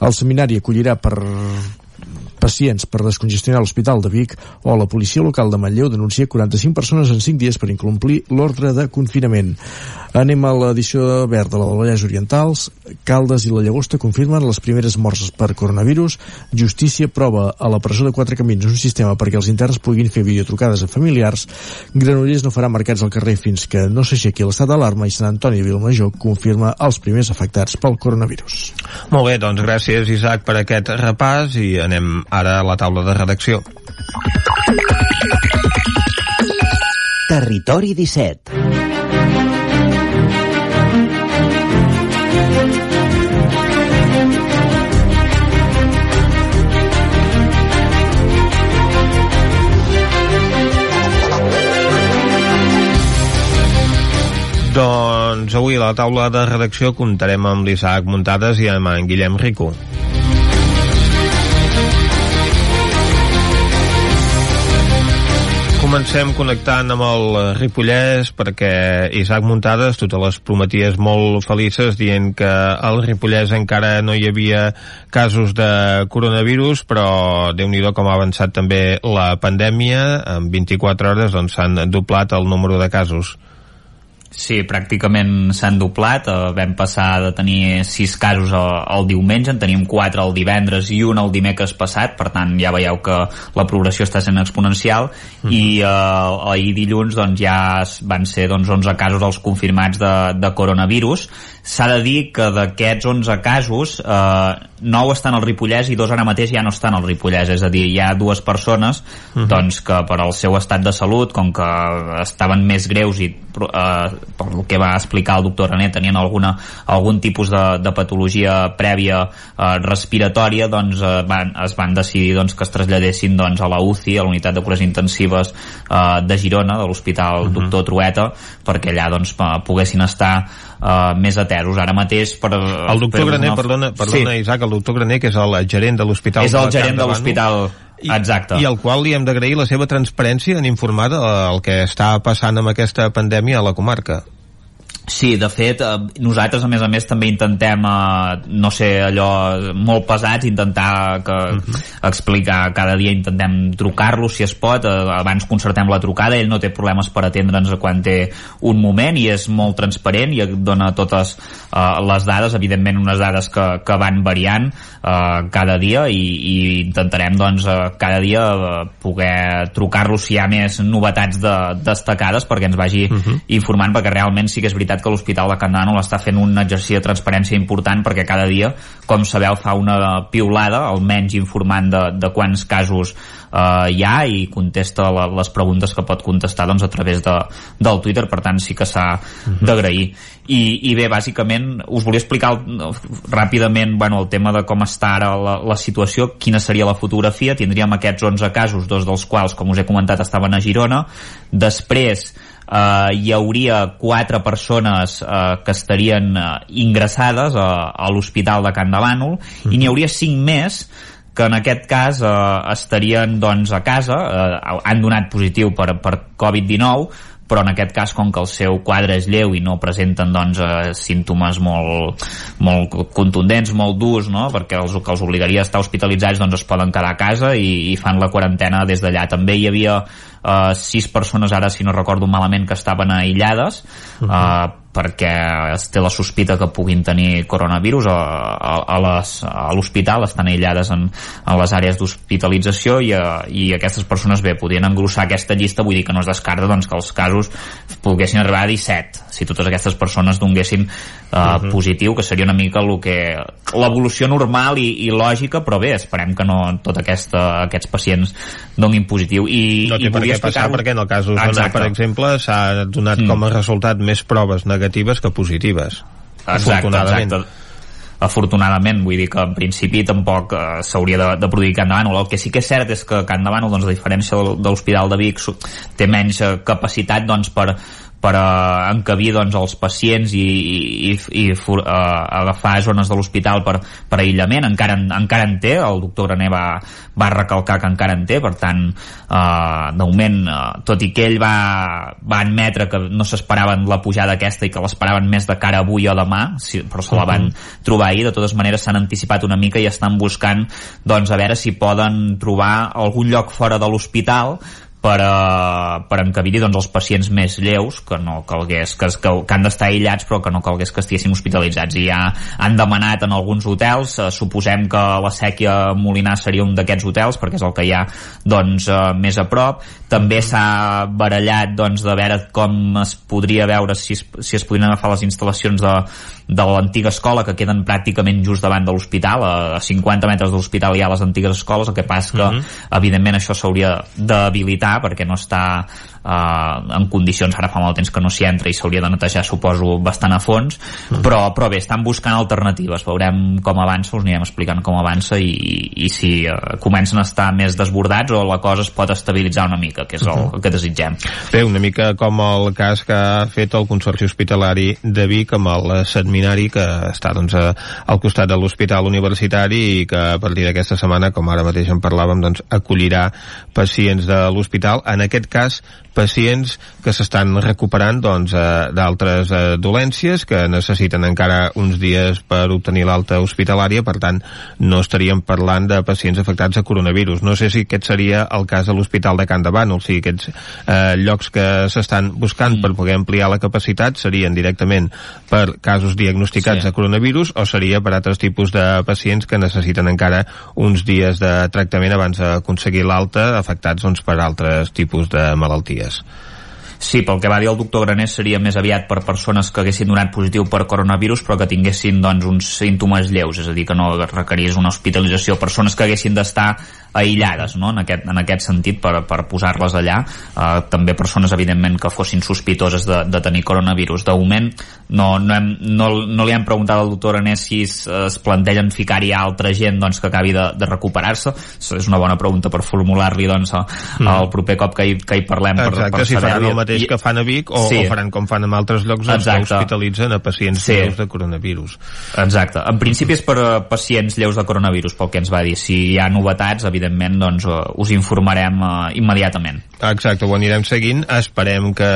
El seminari acollirà per pacients per descongestionar l'Hospital de Vic o la policia local de Manlleu denuncia 45 persones en 5 dies per incomplir l'ordre de confinament. Anem a l'edició verda de la Vallès Orientals. Caldes i la Llagosta confirmen les primeres morts per coronavirus. Justícia prova a la presó de Quatre Camins un sistema perquè els interns puguin fer videotrucades a familiars. Granollers no farà mercats al carrer fins que no s'aixequi l'estat d'alarma i Sant Antoni de Vilmajor confirma els primers afectats pel coronavirus. Molt bé, doncs gràcies Isaac per aquest repàs i anem ara a la taula de redacció. Territori 17 Doncs avui a la taula de redacció comptarem amb l'Isaac Muntades i amb en Guillem Rico. Comencem connectant amb el Ripollès perquè Isaac Muntades totes les prometies molt felices dient que al Ripollès encara no hi havia casos de coronavirus però déu nhi com ha avançat també la pandèmia. En 24 hores doncs s'han doblat el número de casos Sí, pràcticament s'han doblat. Eh, vam passar de tenir 6 casos el, el diumenge, en tenim 4 el divendres i un el dimecres passat, per tant ja veieu que la progressió està sent exponencial mm. i eh, ahir dilluns doncs, ja van ser doncs, 11 casos els confirmats de, de coronavirus. S'ha de dir que d'aquests 11 casos, eh, 9 estan al Ripollès i dos ara mateix ja no estan al Ripollès, és a dir, hi ha dues persones Mhm. doncs, que per al seu estat de salut, com que estaven més greus i eh, per el que va explicar el doctor René tenien alguna, algun tipus de, de patologia prèvia eh, respiratòria doncs eh, van, es van decidir doncs, que es traslladessin doncs, a la UCI, a la unitat de cures intensives eh, de Girona, de l'Hospital Mhm. Doctor Trueta, perquè allà doncs, pa- poguessin estar eh, més atesos. Ara mateix per, El doctor per Graner, una- perdona, perdona sí, Isaac, el doctor Graner, que és el gerent de l'hospital és el de gerent de l'hospital exacte i al qual li hem d'agrair la seva transparència en informar del que està passant amb aquesta pandèmia a la comarca. Sí, de fet, eh, nosaltres a més a més també intentem, eh, no sé, allò molt pesats, intentar que, explicar cada dia, intentem trucar-lo si es pot, eh, abans concertem la trucada, ell no té problemes per atendre'ns quan té un moment i és molt transparent i dona totes eh, les dades, evidentment unes dades que, que van variant eh, cada dia i, i intentarem doncs eh, cada dia eh, poder trucar-lo si hi ha més novetats de, destacades perquè ens vagi uh -huh. informant perquè realment sí que és veritat que l'Hospital de Can Dànol està fent un exercici de transparència important perquè cada dia, com sabeu, fa una piulada, almenys informant de, de quants casos eh, hi ha i contesta la, les preguntes que pot contestar doncs, a través de, del Twitter, per tant sí que s'ha uh -huh. d'agrair. I, I bé, bàsicament, us volia explicar el, ràpidament bueno, el tema de com està ara la, la situació, quina seria la fotografia. Tindríem aquests 11 casos, dos dels quals, com us he comentat, estaven a Girona. Després, eh, hi hauria quatre persones eh, que estarien eh, ingressades a, a l'Hospital de Can de Bànol i n'hi hauria cinc més que en aquest cas eh, estarien doncs a casa, eh, han donat positiu per, per Covid-19 però en aquest cas com que el seu quadre és lleu i no presenten doncs, eh, símptomes molt, molt contundents, molt durs no? perquè els que els obligaria a estar hospitalitzats doncs es poden quedar a casa i, i fan la quarantena des d'allà. També hi havia eh, sis persones ara, si no recordo malament, que estaven aïllades uh -huh. eh, perquè es té la sospita que puguin tenir coronavirus a, a, a a l'hospital, estan aïllades en, en les àrees d'hospitalització i, eh, i aquestes persones bé, podrien engrossar aquesta llista, vull dir que no es descarta doncs, que els casos poguessin arribar a 17 si totes aquestes persones donguessin uh, positiu, que seria una mica el que l'evolució normal i, i lògica però bé, esperem que no tot aquesta, aquests pacients donin positiu. I, No té i per què passar perquè en el cas d'Osona, per exemple, s'ha donat Mm. com a resultat més proves negatives que positives. Exacte, afortunadament. exacte afortunadament, vull dir que en principi tampoc eh, s'hauria de, de produir Can de Bànol. El que sí que és cert és que Can de Bànol, doncs, a diferència del- de l'Hospital de Vic, té menys eh, capacitat doncs, per, per uh, encabir doncs, els pacients i, i, i for, uh, agafar zones de l'hospital per, per aïllament, encara, en- encara en té, el doctor Graner va, va recalcar que encara en té, per tant, uh, de moment, uh, tot i que ell va, va admetre que no s'esperaven la pujada aquesta i que l'esperaven més de cara a avui o demà, si, però se la van trobar ahir, de totes maneres s'han anticipat una mica i estan buscant doncs, a veure si poden trobar algun lloc fora de l'hospital per, a, per encabir doncs, els pacients més lleus que no calgués, que, que, que han d'estar aïllats però que no calgués que estiguessin hospitalitzats. I ja han demanat en alguns hotels eh, suposem que la sèquia Molinar seria un d'aquests hotels perquè és el que hi ha doncs, eh, més a prop. També s'ha barallat doncs, de veure com es podria veure si es, si es podrien agafar les instal·lacions de, de l'antiga escola que queden pràcticament just davant de l'hospital a, a 50 metres de l'hospital hi ha les antigues escoles el que passa que evidentment això s'hauria d'habilitar perquè no està eh, en condicions, ara fa molt temps que no s'hi entra i s'hauria de netejar suposo bastant a fons però, però bé, estan buscant alternatives. Veurem com avança, us anirem explicant com avança i, i si eh, comencen a estar més desbordats o la cosa es pot estabilitzar una mica, que és el, el que desitgem. Bé, una mica com el cas que ha fet el Consorci Hospitalari de Vic amb el Setminari que està doncs, a, al costat de l'Hospital Universitari i que a partir d'aquesta setmana, com ara mateix en parlàvem, doncs, acollirà pacients de l'hospital, en aquest cas pacients que s'estan recuperant doncs, eh, d'altres eh, dolències que necessiten encara uns dies per obtenir l'alta hospitalària, per tant no estaríem parlant de pacients afectats a coronavirus. No sé si aquest seria el cas de l'Hospital de Can de Bànol, si aquests eh, llocs que s'estan buscant per poder ampliar la capacitat serien directament per casos diagnosticats Sí. de coronavirus o seria per altres tipus de pacients que necessiten encara uns dies de tractament abans d'aconseguir l'alta afectats doncs, per altres tipus de malalties. Sí, pel que va dir el doctor Granés seria més aviat per persones que haguessin donat positiu per coronavirus però que tinguessin doncs, uns símptomes lleus, és a dir, que no requerís una hospitalització, persones que haguessin d'estar aïllades, no? en, aquest, en aquest sentit, per, per posar-les allà. Uh, també persones, evidentment, que fossin sospitoses de, de tenir coronavirus. De moment, no, no, hem, no, no li hem preguntat al doctor Granés si es, es plantegen ficar-hi altra gent doncs, que acabi de, de recuperar-se. És una bona pregunta per formular-li doncs, Mm. el proper cop que hi, que hi parlem. per, Exacte, per si faran el mateix I- que fan a Vic o, Sí. o faran com fan en altres llocs doncs, que hospitalitzen a pacients Sí. greus de coronavirus. Exacte. En principi és per a pacients lleus de coronavirus, pel que ens va dir. Si hi ha novetats, evidentment, doncs, eh, us informarem uh, immediatament. Exacte, ho anirem seguint. Esperem que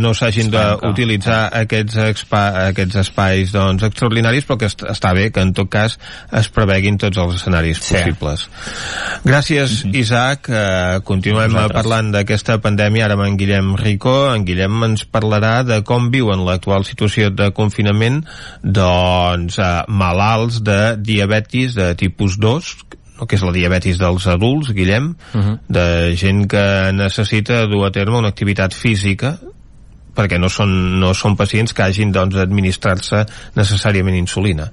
no s'hagin d'utilitzar aquests, expa, aquests espais doncs, extraordinaris, però que est està bé que en tot cas es preveguin tots els escenaris sí. possibles. Gràcies, mm -hmm. Isaac. Uh, continuem Vosaltres. parlant d'aquesta pandèmia ara amb en Guillem Rico. En Guillem ens parlarà de com viuen l'actual situació de confinament doncs, uh, malalts de diabetis de tipus 2, no, que és la diabetis dels adults, Guillem, uh -huh. de gent que necessita dur a terme una activitat física perquè no són, no són pacients que hagin doncs, d'administrar-se necessàriament insulina.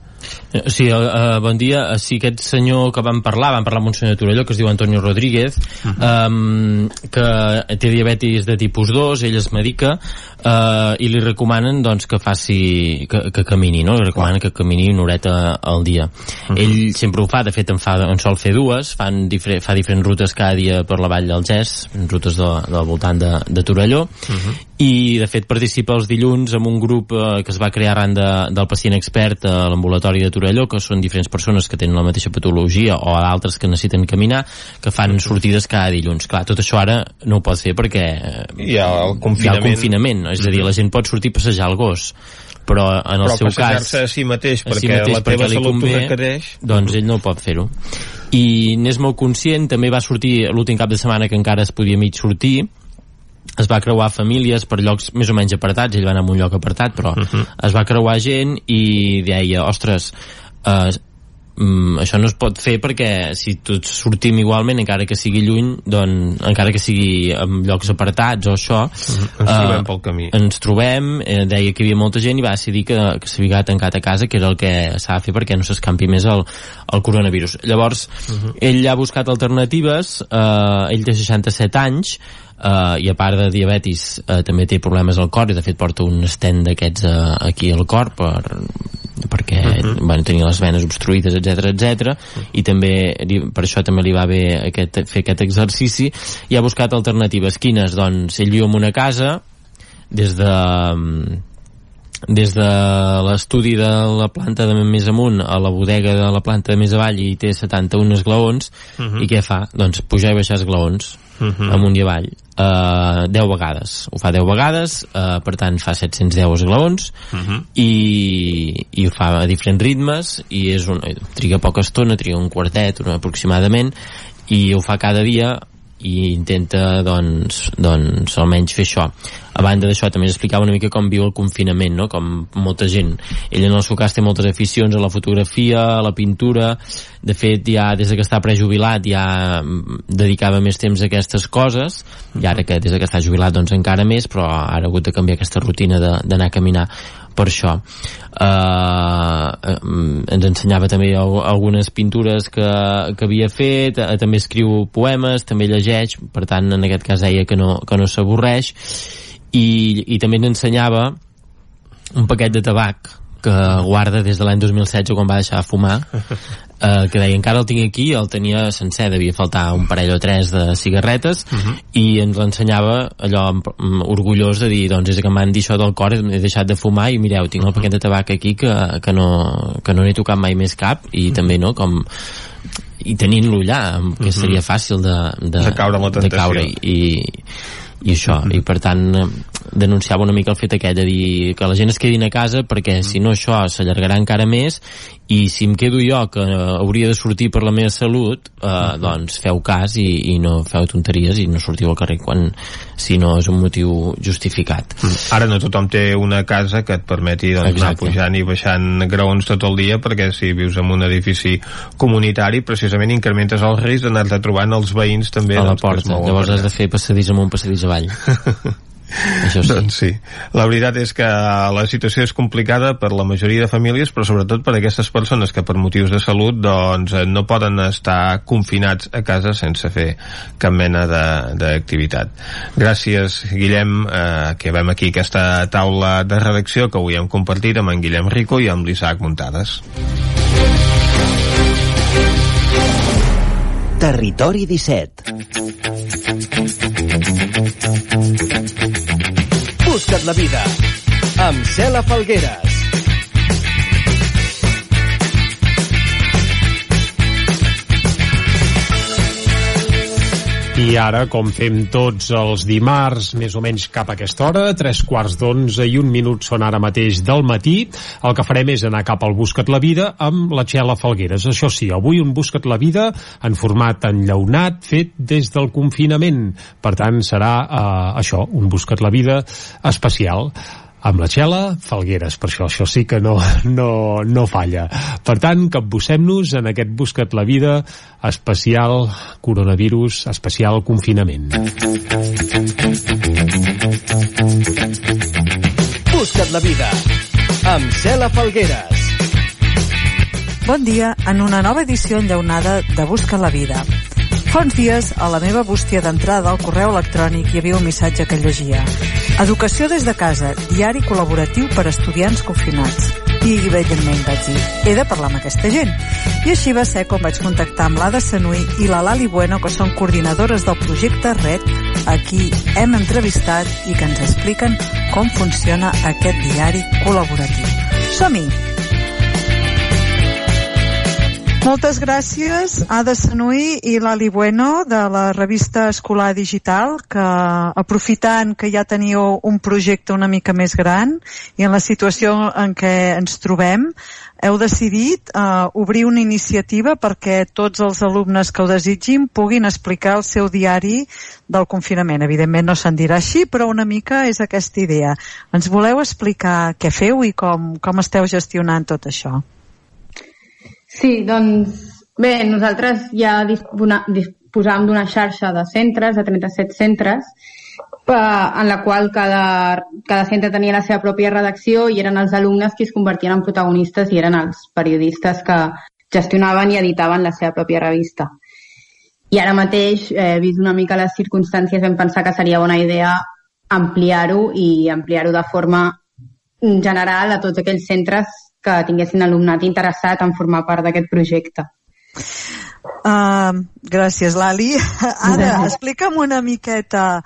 Sí, uh, bon dia. Uh, sí, aquest senyor que vam parlar, vam parlar amb un senyor de Torelló que es diu Antonio Rodríguez, uh -huh. um, que té diabetis de tipus 2, ell es medica uh, i li recomanen doncs, que faci que, que camini, no? Li recomanen que camini una horeta al dia. Uh -huh. Ell sempre ho fa, de fet en, fa, en sol fer dues, fan difer fa diferents rutes cada dia per la vall del Gès, rutes de, del voltant de, de Torelló, uh -huh. i de fet participa els dilluns en un grup uh, que es va crear arran de, del pacient expert a l'ambulatori de Torelló, que són diferents persones que tenen la mateixa patologia o d'altres que necessiten caminar, que fan sortides cada dilluns. Clar, tot això ara no ho pot fer perquè eh, Hi ha el hi ha confinament. el confinament, és a dir, la gent pot sortir a passejar el gos, però en el Però seu cas a si mateix, a si perquè mateix la teva perquè salut convé, requereix. doncs ell no pot fer-ho i n'és molt conscient, també va sortir l'últim cap de setmana que encara es podia mig sortir es va creuar famílies per llocs més o menys apartats, ell va anar a un lloc apartat, però uh -huh. es va creuar gent i deia, ostres, eh, mm, això no es pot fer perquè si tots sortim igualment encara que sigui lluny doncs encara que sigui en llocs apartats o això ens trobem eh, pel camí ens trobem, eh, deia que hi havia molta gent i va decidir que, que s'havia tancat a casa que era el que s'ha de fer perquè no s'escampi més el, el coronavirus llavors uh -huh. ell ha buscat alternatives eh, ell té 67 anys Uh, i a part de diabetis uh, també té problemes al cor i de fet porta un estent d'aquests uh, aquí al cor per, perquè uh -huh. van tenir les venes obstruïdes etc etc i també per això també li va bé aquest, fer aquest exercici i ha buscat alternatives quines? doncs ell viu en una casa des de des de l'estudi de la planta de més amunt a la bodega de la planta de més avall i té 71 esglaons uh -huh. i què fa? doncs pujar i baixar esglaons uh -huh. amunt i avall uh, 10 vegades ho fa 10 vegades, uh, per tant fa 710 esglaons uh -huh. i, i ho fa a diferents ritmes i és un, triga poca estona triga un quartet una, aproximadament i ho fa cada dia i intenta doncs, doncs almenys fer això. A banda d'això també explicava una mica com viu el confinament no? com molta gent. Ell en el seu cas té moltes aficions a la fotografia a la pintura. De fet ja des que està prejubilat ja dedicava més temps a aquestes coses. I ara que des que està jubilat doncs encara més però ara ha hagut de canviar aquesta rutina d'anar a caminar per això. Uh, ens ensenyava també algunes pintures que, que havia fet uh, també escriu poemes, també llegeix per tant en aquest cas deia que no, que no s'avorreix i, i també ens ensenyava un paquet de tabac que guarda des de l'any 2016 quan va deixar de fumar eh, que deia encara el tinc aquí el tenia sencer, devia faltar un parell o tres de cigarretes uh -huh. i ens l'ensenyava allò orgullós de dir, doncs és que m'han dit això del cor he deixat de fumar i mireu, tinc el paquet de tabac aquí que, que no, que no n'he tocat mai més cap i uh -huh. també no, com i tenint-lo allà, que seria fàcil de, de, de caure, de caure i, i això, uh -huh. i per tant denunciava una mica el fet aquest de dir que la gent es quedin a casa perquè -huh. si no això s'allargarà encara més i si em quedo jo que hauria de sortir per la meva salut eh, -huh. doncs feu cas i, i no feu tonteries i no sortiu al carrer quan si no és un motiu justificat. Ara no tothom té una casa que et permeti doncs, anar pujant i baixant graons tot el dia perquè si vius en un edifici comunitari precisament incrementes el risc d'anar-te trobant els veïns també a la doncs, porta, llavors has de fer passadís amunt passadís avall això sí. Doncs sí. La veritat és que la situació és complicada per la majoria de famílies, però sobretot per aquestes persones que per motius de salut doncs, no poden estar confinats a casa sense fer cap mena d'activitat. Gràcies, Guillem, eh, que vam aquí aquesta taula de redacció que avui hem compartit amb en Guillem Rico i amb l'Isaac Muntades. Territori 17 Busca't la vida amb Cela Falgueres. I ara, com fem tots els dimarts, més o menys cap a aquesta hora, tres quarts d'onze i un minut són ara mateix del matí, el que farem és anar cap al Busca't la Vida amb la Txela Falgueres. Això sí, avui un Busca't la Vida en format enllaunat, fet des del confinament. Per tant, serà eh, això, un Busca't la Vida especial amb la Txela Falgueres, per això això sí que no, no, no falla. Per tant, capbussem-nos en aquest Busca't la Vida especial coronavirus, especial confinament. Busca't la vida amb Cela Falgueres. Bon dia en una nova edició enllaunada de Busca la Vida. Fa uns dies, a la meva bústia d'entrada al correu electrònic hi havia un missatge que llegia Educació des de casa, diari col·laboratiu per a estudiants confinats. I, evidentment, vaig dir, he de parlar amb aquesta gent. I així va ser com vaig contactar amb l'Ada Sanui i la Lali Bueno, que són coordinadores del projecte RED, a qui hem entrevistat i que ens expliquen com funciona aquest diari col·laboratiu. Som-hi! Moltes gràcies, Ada Sanui i l'Ali Bueno de la revista Escolar Digital, que aprofitant que ja teniu un projecte una mica més gran i en la situació en què ens trobem, heu decidit eh, obrir una iniciativa perquè tots els alumnes que ho desitgin puguin explicar el seu diari del confinament. Evidentment no se'n dirà així, però una mica és aquesta idea. Ens voleu explicar què feu i com, com esteu gestionant tot això? Sí, doncs bé, nosaltres ja disposàvem d'una xarxa de centres, de 37 centres, en la qual cada, cada centre tenia la seva pròpia redacció i eren els alumnes qui es convertien en protagonistes i eren els periodistes que gestionaven i editaven la seva pròpia revista. I ara mateix, eh, vist una mica les circumstàncies, vam pensar que seria bona idea ampliar-ho i ampliar-ho de forma general a tots aquells centres que tinguessin alumnat interessat en formar part d'aquest projecte. Uh, gràcies, Lali. Ara, explica'm una miqueta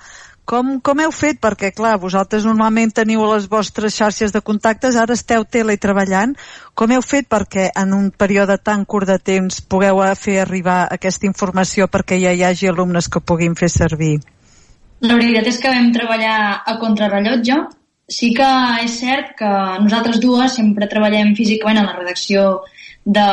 com, com heu fet? Perquè, clar, vosaltres normalment teniu les vostres xarxes de contactes, ara esteu teletreballant. Com heu fet perquè en un període tan curt de temps pugueu fer arribar aquesta informació perquè ja hi hagi alumnes que puguin fer servir? La veritat és que vam treballar a contrarrellotge sí que és cert que nosaltres dues sempre treballem físicament a la redacció de,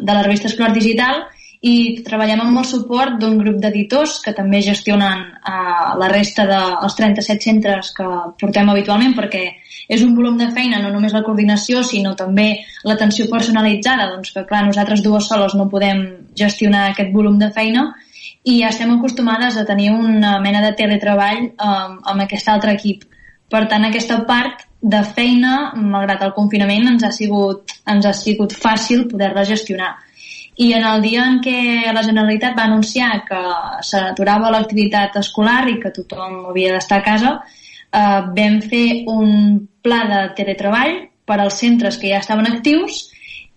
de la revista Escolar Digital i treballem amb el suport d'un grup d'editors que també gestionen uh, la resta dels de, 37 centres que portem habitualment perquè és un volum de feina, no només la coordinació, sinó també l'atenció personalitzada, doncs que clar, nosaltres dues soles no podem gestionar aquest volum de feina i estem acostumades a tenir una mena de teletreball um, amb aquest altre equip. Per tant, aquesta part de feina, malgrat el confinament, ens ha sigut, ens ha sigut fàcil poder-la gestionar. I en el dia en què la Generalitat va anunciar que s'aturava l'activitat escolar i que tothom havia d'estar a casa, eh, vam fer un pla de teletreball per als centres que ja estaven actius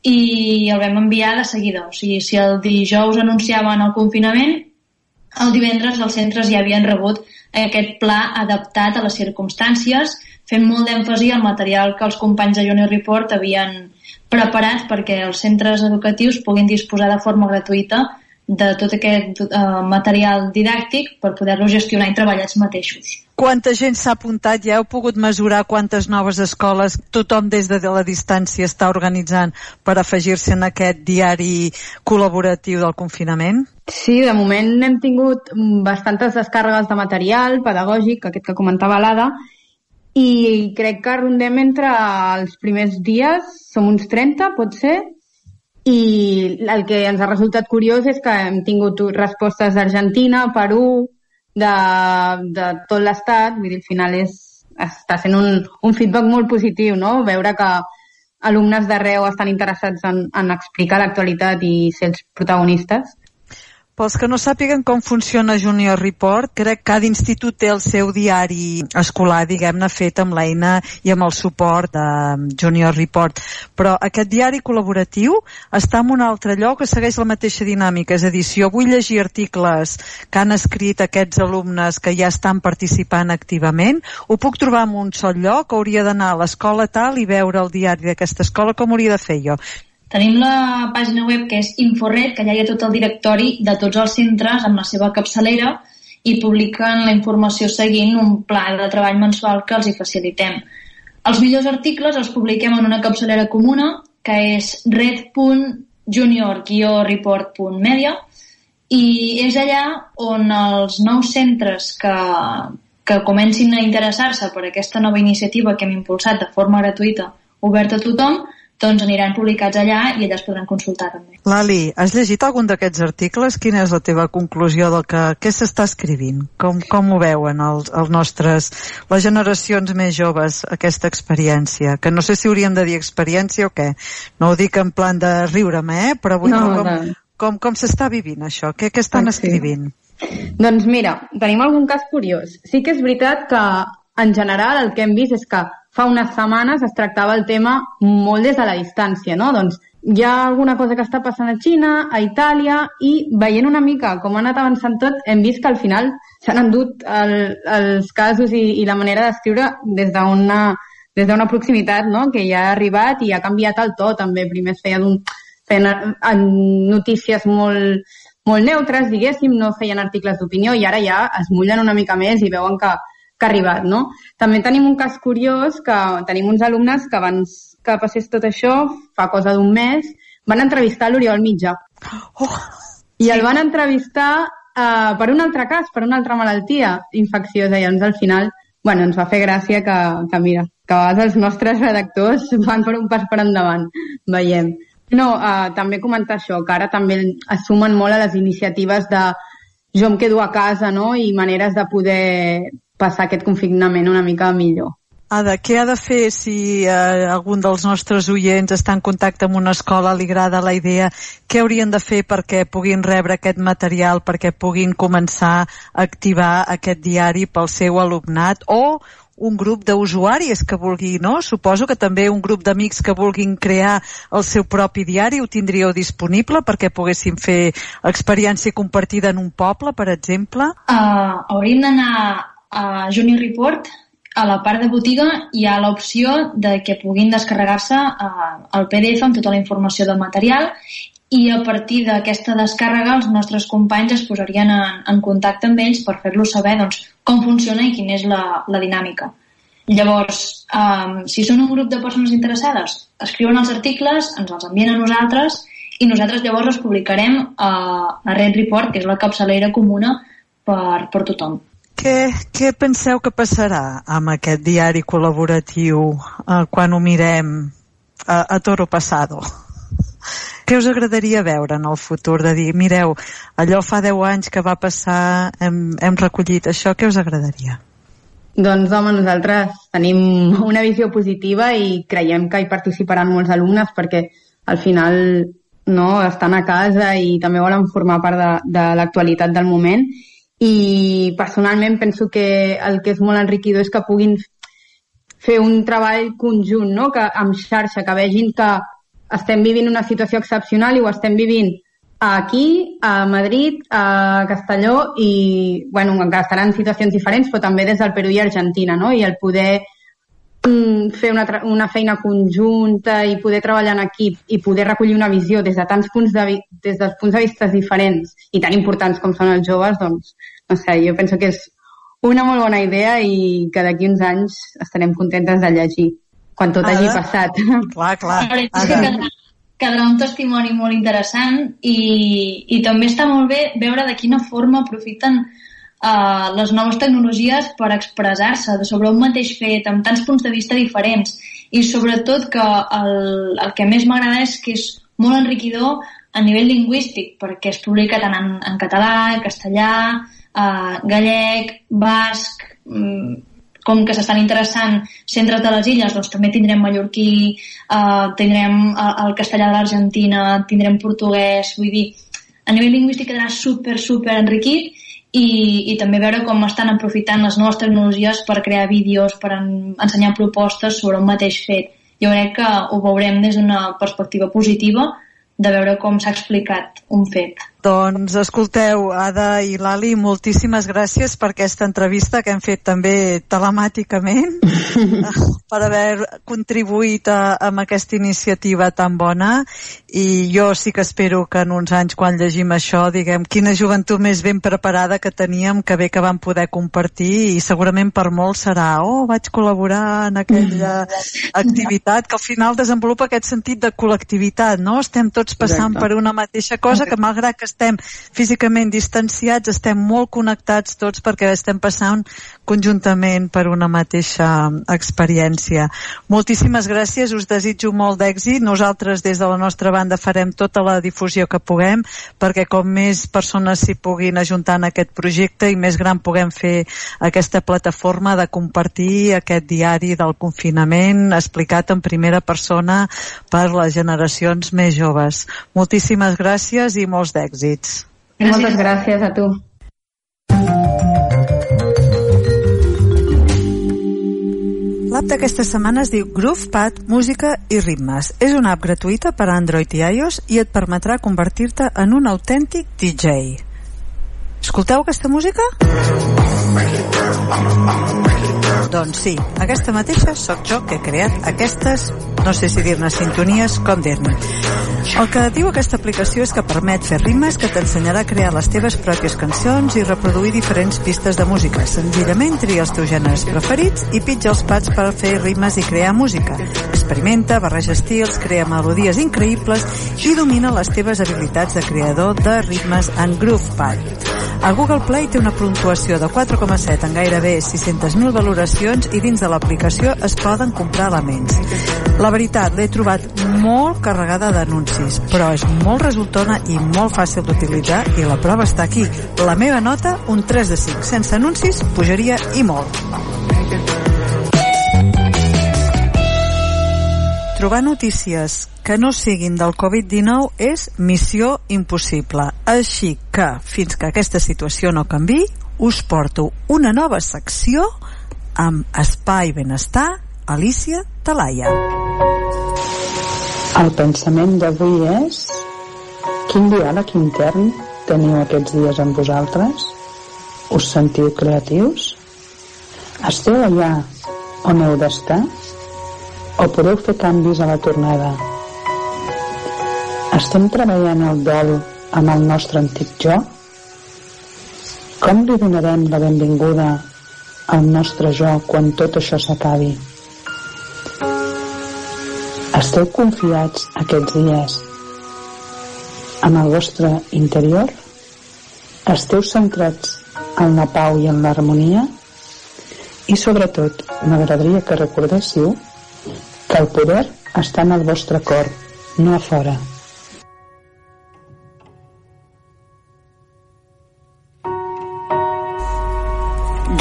i el vam enviar de seguida. O sigui, si el dijous anunciaven el confinament, el divendres els centres ja havien rebut aquest pla adaptat a les circumstàncies, fent molt d'èmfasi al material que els companys de Junior Report havien preparat perquè els centres educatius puguin disposar de forma gratuïta de tot aquest uh, material didàctic per poder-lo gestionar i treballar ells mateixos. Quanta gent s'ha apuntat? Ja heu pogut mesurar quantes noves escoles tothom des de la distància està organitzant per afegir-se en aquest diari col·laboratiu del confinament? Sí, de moment hem tingut bastantes descàrregues de material pedagògic, aquest que comentava l'Ada, i crec que rondem entre els primers dies, som uns 30, pot ser, i el que ens ha resultat curiós és que hem tingut respostes d'Argentina, Perú, de, de tot l'estat, vull dir, al final és, està sent un, un feedback molt positiu, no? Veure que alumnes d'arreu estan interessats en, en explicar l'actualitat i ser els protagonistes. Pels que no sàpiguen com funciona Junior Report, crec que cada institut té el seu diari escolar, diguem-ne, fet amb l'eina i amb el suport de Junior Report. Però aquest diari col·laboratiu està en un altre lloc que segueix la mateixa dinàmica. És a dir, si jo vull llegir articles que han escrit aquests alumnes que ja estan participant activament, ho puc trobar en un sol lloc, hauria d'anar a l'escola tal i veure el diari d'aquesta escola, com hauria de fer jo? Tenim la pàgina web que és Inforet, que allà hi ha tot el directori de tots els centres amb la seva capçalera i publiquen la informació seguint un pla de treball mensual que els hi facilitem. Els millors articles els publiquem en una capçalera comuna que és red.junior-report.media i és allà on els nous centres que, que comencin a interessar-se per aquesta nova iniciativa que hem impulsat de forma gratuïta, oberta a tothom, doncs aniran publicats allà i allà es podran consultar també. Lali, has llegit algun d'aquests articles? Quina és la teva conclusió del que què s'està escrivint? Com, com ho veuen els, els nostres, les generacions més joves, aquesta experiència? Que no sé si hauríem de dir experiència o què. No ho dic en plan de riure'm, eh? Però vull no, dir com, no. com, com s'està vivint això? Què, què estan Exacte. escrivint? Doncs mira, tenim algun cas curiós. Sí que és veritat que en general el que hem vist és que fa unes setmanes es tractava el tema molt des de la distància, no? Doncs hi ha alguna cosa que està passant a Xina, a Itàlia, i veient una mica com ha anat avançant tot, hem vist que al final s'han endut el, els casos i, i la manera d'escriure des d'una des d'una proximitat no? que ja ha arribat i ha canviat el to també. Primer es feia d'un fent en notícies molt, molt neutres, diguéssim, no feien articles d'opinió i ara ja es mullen una mica més i veuen que, que ha arribat, no? També tenim un cas curiós que tenim uns alumnes que abans que passés tot això, fa cosa d'un mes, van entrevistar l'Oriol Mitjà. Oh, I el van entrevistar uh, per un altre cas, per una altra malaltia infecciosa, i llavors al final bueno, ens va fer gràcia que, que mira, que a vegades els nostres redactors van per un pas per endavant, veiem. No, uh, també comentar això, que ara també es sumen molt a les iniciatives de jo em quedo a casa, no?, i maneres de poder passar aquest confinament una mica millor. Ada, què ha de fer si eh, algun dels nostres oients està en contacte amb una escola, li agrada la idea, què haurien de fer perquè puguin rebre aquest material, perquè puguin començar a activar aquest diari pel seu alumnat o un grup d'usuaris que vulgui, no? Suposo que també un grup d'amics que vulguin crear el seu propi diari ho tindríeu disponible perquè poguessin fer experiència compartida en un poble, per exemple? Uh, hauríem d'anar a Junior Report a la part de botiga hi ha l'opció de que puguin descarregar-se eh, el PDF amb tota la informació del material i a partir d'aquesta descàrrega els nostres companys es posarien en, en contacte amb ells per fer-los saber doncs, com funciona i quina és la, la dinàmica. Llavors, um, si són un grup de persones interessades, escriuen els articles, ens els envien a nosaltres i nosaltres llavors els publicarem a, a Red Report, que és la capçalera comuna per, per tothom. Què, què penseu que passarà amb aquest diari col·laboratiu eh, quan ho mirem a, a Toro Passado? Què us agradaria veure en el futur? De dir, mireu, allò fa 10 anys que va passar, hem, hem recollit això, què us agradaria? Doncs, home, nosaltres tenim una visió positiva i creiem que hi participaran molts alumnes perquè al final no, estan a casa i també volen formar part de, de l'actualitat del moment i personalment penso que el que és molt enriquidor és que puguin fer un treball conjunt, no? que amb xarxa, que vegin que estem vivint una situació excepcional i ho estem vivint aquí, a Madrid, a Castelló i, bueno, encara estaran situacions diferents, però també des del Perú i Argentina, no? I el poder fer una, una feina conjunta i poder treballar en equip i poder recollir una visió des de tants punts de, des dels punts de vista diferents i tan importants com són els joves, doncs no sé, jo penso que és una molt bona idea i que d'aquí uns anys estarem contentes de llegir quan tot hagi passat. Clar, clar. Quedarà, quedarà un testimoni molt interessant i, i també està molt bé veure de quina forma aprofiten uh, les noves tecnologies per expressar-se sobre un mateix fet amb tants punts de vista diferents. I sobretot que el, el que més m'agrada és que és molt enriquidor a nivell lingüístic perquè es publica tant en, en català, en castellà, uh, gallec, basc, um, com que s'estan interessant centres de les illes, doncs també tindrem mallorquí, uh, tindrem el castellà de l'Argentina, tindrem portuguès, vull dir, a nivell lingüístic quedarà super, super enriquit i, i també veure com estan aprofitant les noves tecnologies per crear vídeos, per en, ensenyar propostes sobre un mateix fet. Jo crec que ho veurem des d'una perspectiva positiva de veure com s'ha explicat un fet. Doncs escolteu, Ada i Lali, moltíssimes gràcies per aquesta entrevista que hem fet també telemàticament per haver contribuït a, a aquesta iniciativa tan bona i jo sí que espero que en uns anys quan llegim això diguem quina joventut més ben preparada que teníem, que bé que vam poder compartir i segurament per molt serà oh, vaig col·laborar en aquella activitat que al final desenvolupa aquest sentit de col·lectivitat, no? Estem tots passant Exacte. per una mateixa cosa que malgrat que estem físicament distanciats, estem molt connectats tots perquè estem passant conjuntament per una mateixa experiència. Moltíssimes gràcies, us desitjo molt d'èxit. Nosaltres des de la nostra banda farem tota la difusió que puguem perquè com més persones s'hi puguin ajuntar en aquest projecte i més gran puguem fer aquesta plataforma de compartir aquest diari del confinament explicat en primera persona per les generacions més joves. Moltíssimes gràcies i molts d'èxits. Moltes gràcies a tu. L'app d'aquesta setmana es diu GroovePad Música i Ritmes. És una app gratuïta per a Android i iOS i et permetrà convertir-te en un autèntic DJ. Escolteu aquesta música? Doncs sí, aquesta mateixa sóc jo que he creat aquestes, no sé si dir-ne sintonies, com dir-ne. El que diu aquesta aplicació és que permet fer rimes que t'ensenyarà a crear les teves pròpies cançons i reproduir diferents pistes de música. Senzillament tria els teus gèneres preferits i pitja els pads per fer rimes i crear música. Experimenta, barreja estils, crea melodies increïbles i domina les teves habilitats de creador de ritmes en GroovePad. El Google Play té una puntuació de 4,7 en gairebé 600.000 valoracions i dins de l'aplicació es poden comprar elements. La veritat, l'he trobat molt carregada d'anuncis, però és molt resultona i molt fàcil d'utilitzar i la prova està aquí. La meva nota, un 3 de 5. Sense anuncis, pujaria i molt. Trobar notícies que no siguin del Covid-19 és missió impossible. Així que, fins que aquesta situació no canvi, us porto una nova secció amb Espai Benestar, Alicia Talaia. El pensament d'avui és quin diàleg intern teniu aquests dies amb vosaltres? Us sentiu creatius? Esteu allà on heu d'estar? O podeu fer canvis a la tornada? Estem treballant el dol amb el nostre antic jo? Com li donarem la benvinguda al nostre jo quan tot això s'acabi? Esteu confiats aquests dies en el vostre interior? Esteu centrats en la pau i en l'harmonia? I sobretot, m'agradaria que recordéssiu que el poder està en el vostre cor, no a fora.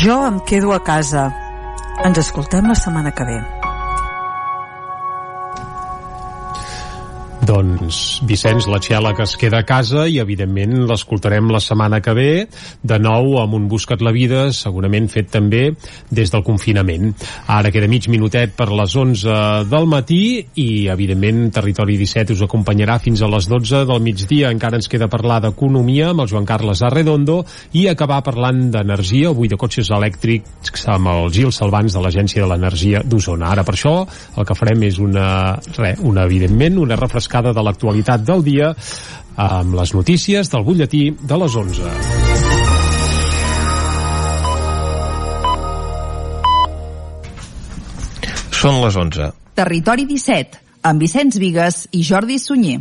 Jo em quedo a casa. Ens escoltem la setmana que ve. Doncs Vicenç, la Txela que es queda a casa i evidentment l'escoltarem la setmana que ve de nou amb un Buscat la Vida segurament fet també des del confinament. Ara queda mig minutet per les 11 del matí i evidentment Territori 17 us acompanyarà fins a les 12 del migdia. Encara ens queda parlar d'economia amb el Joan Carles Arredondo i acabar parlant d'energia, avui de cotxes elèctrics amb el Gil Salvans de l'Agència de l'Energia d'Osona. Ara per això el que farem és una, re, una evidentment, una refrescada de l'actualitat del dia amb les notícies del butlletí de les 11. Són les 11. Territori 17, amb Vicenç Vigues i Jordi Sunyer.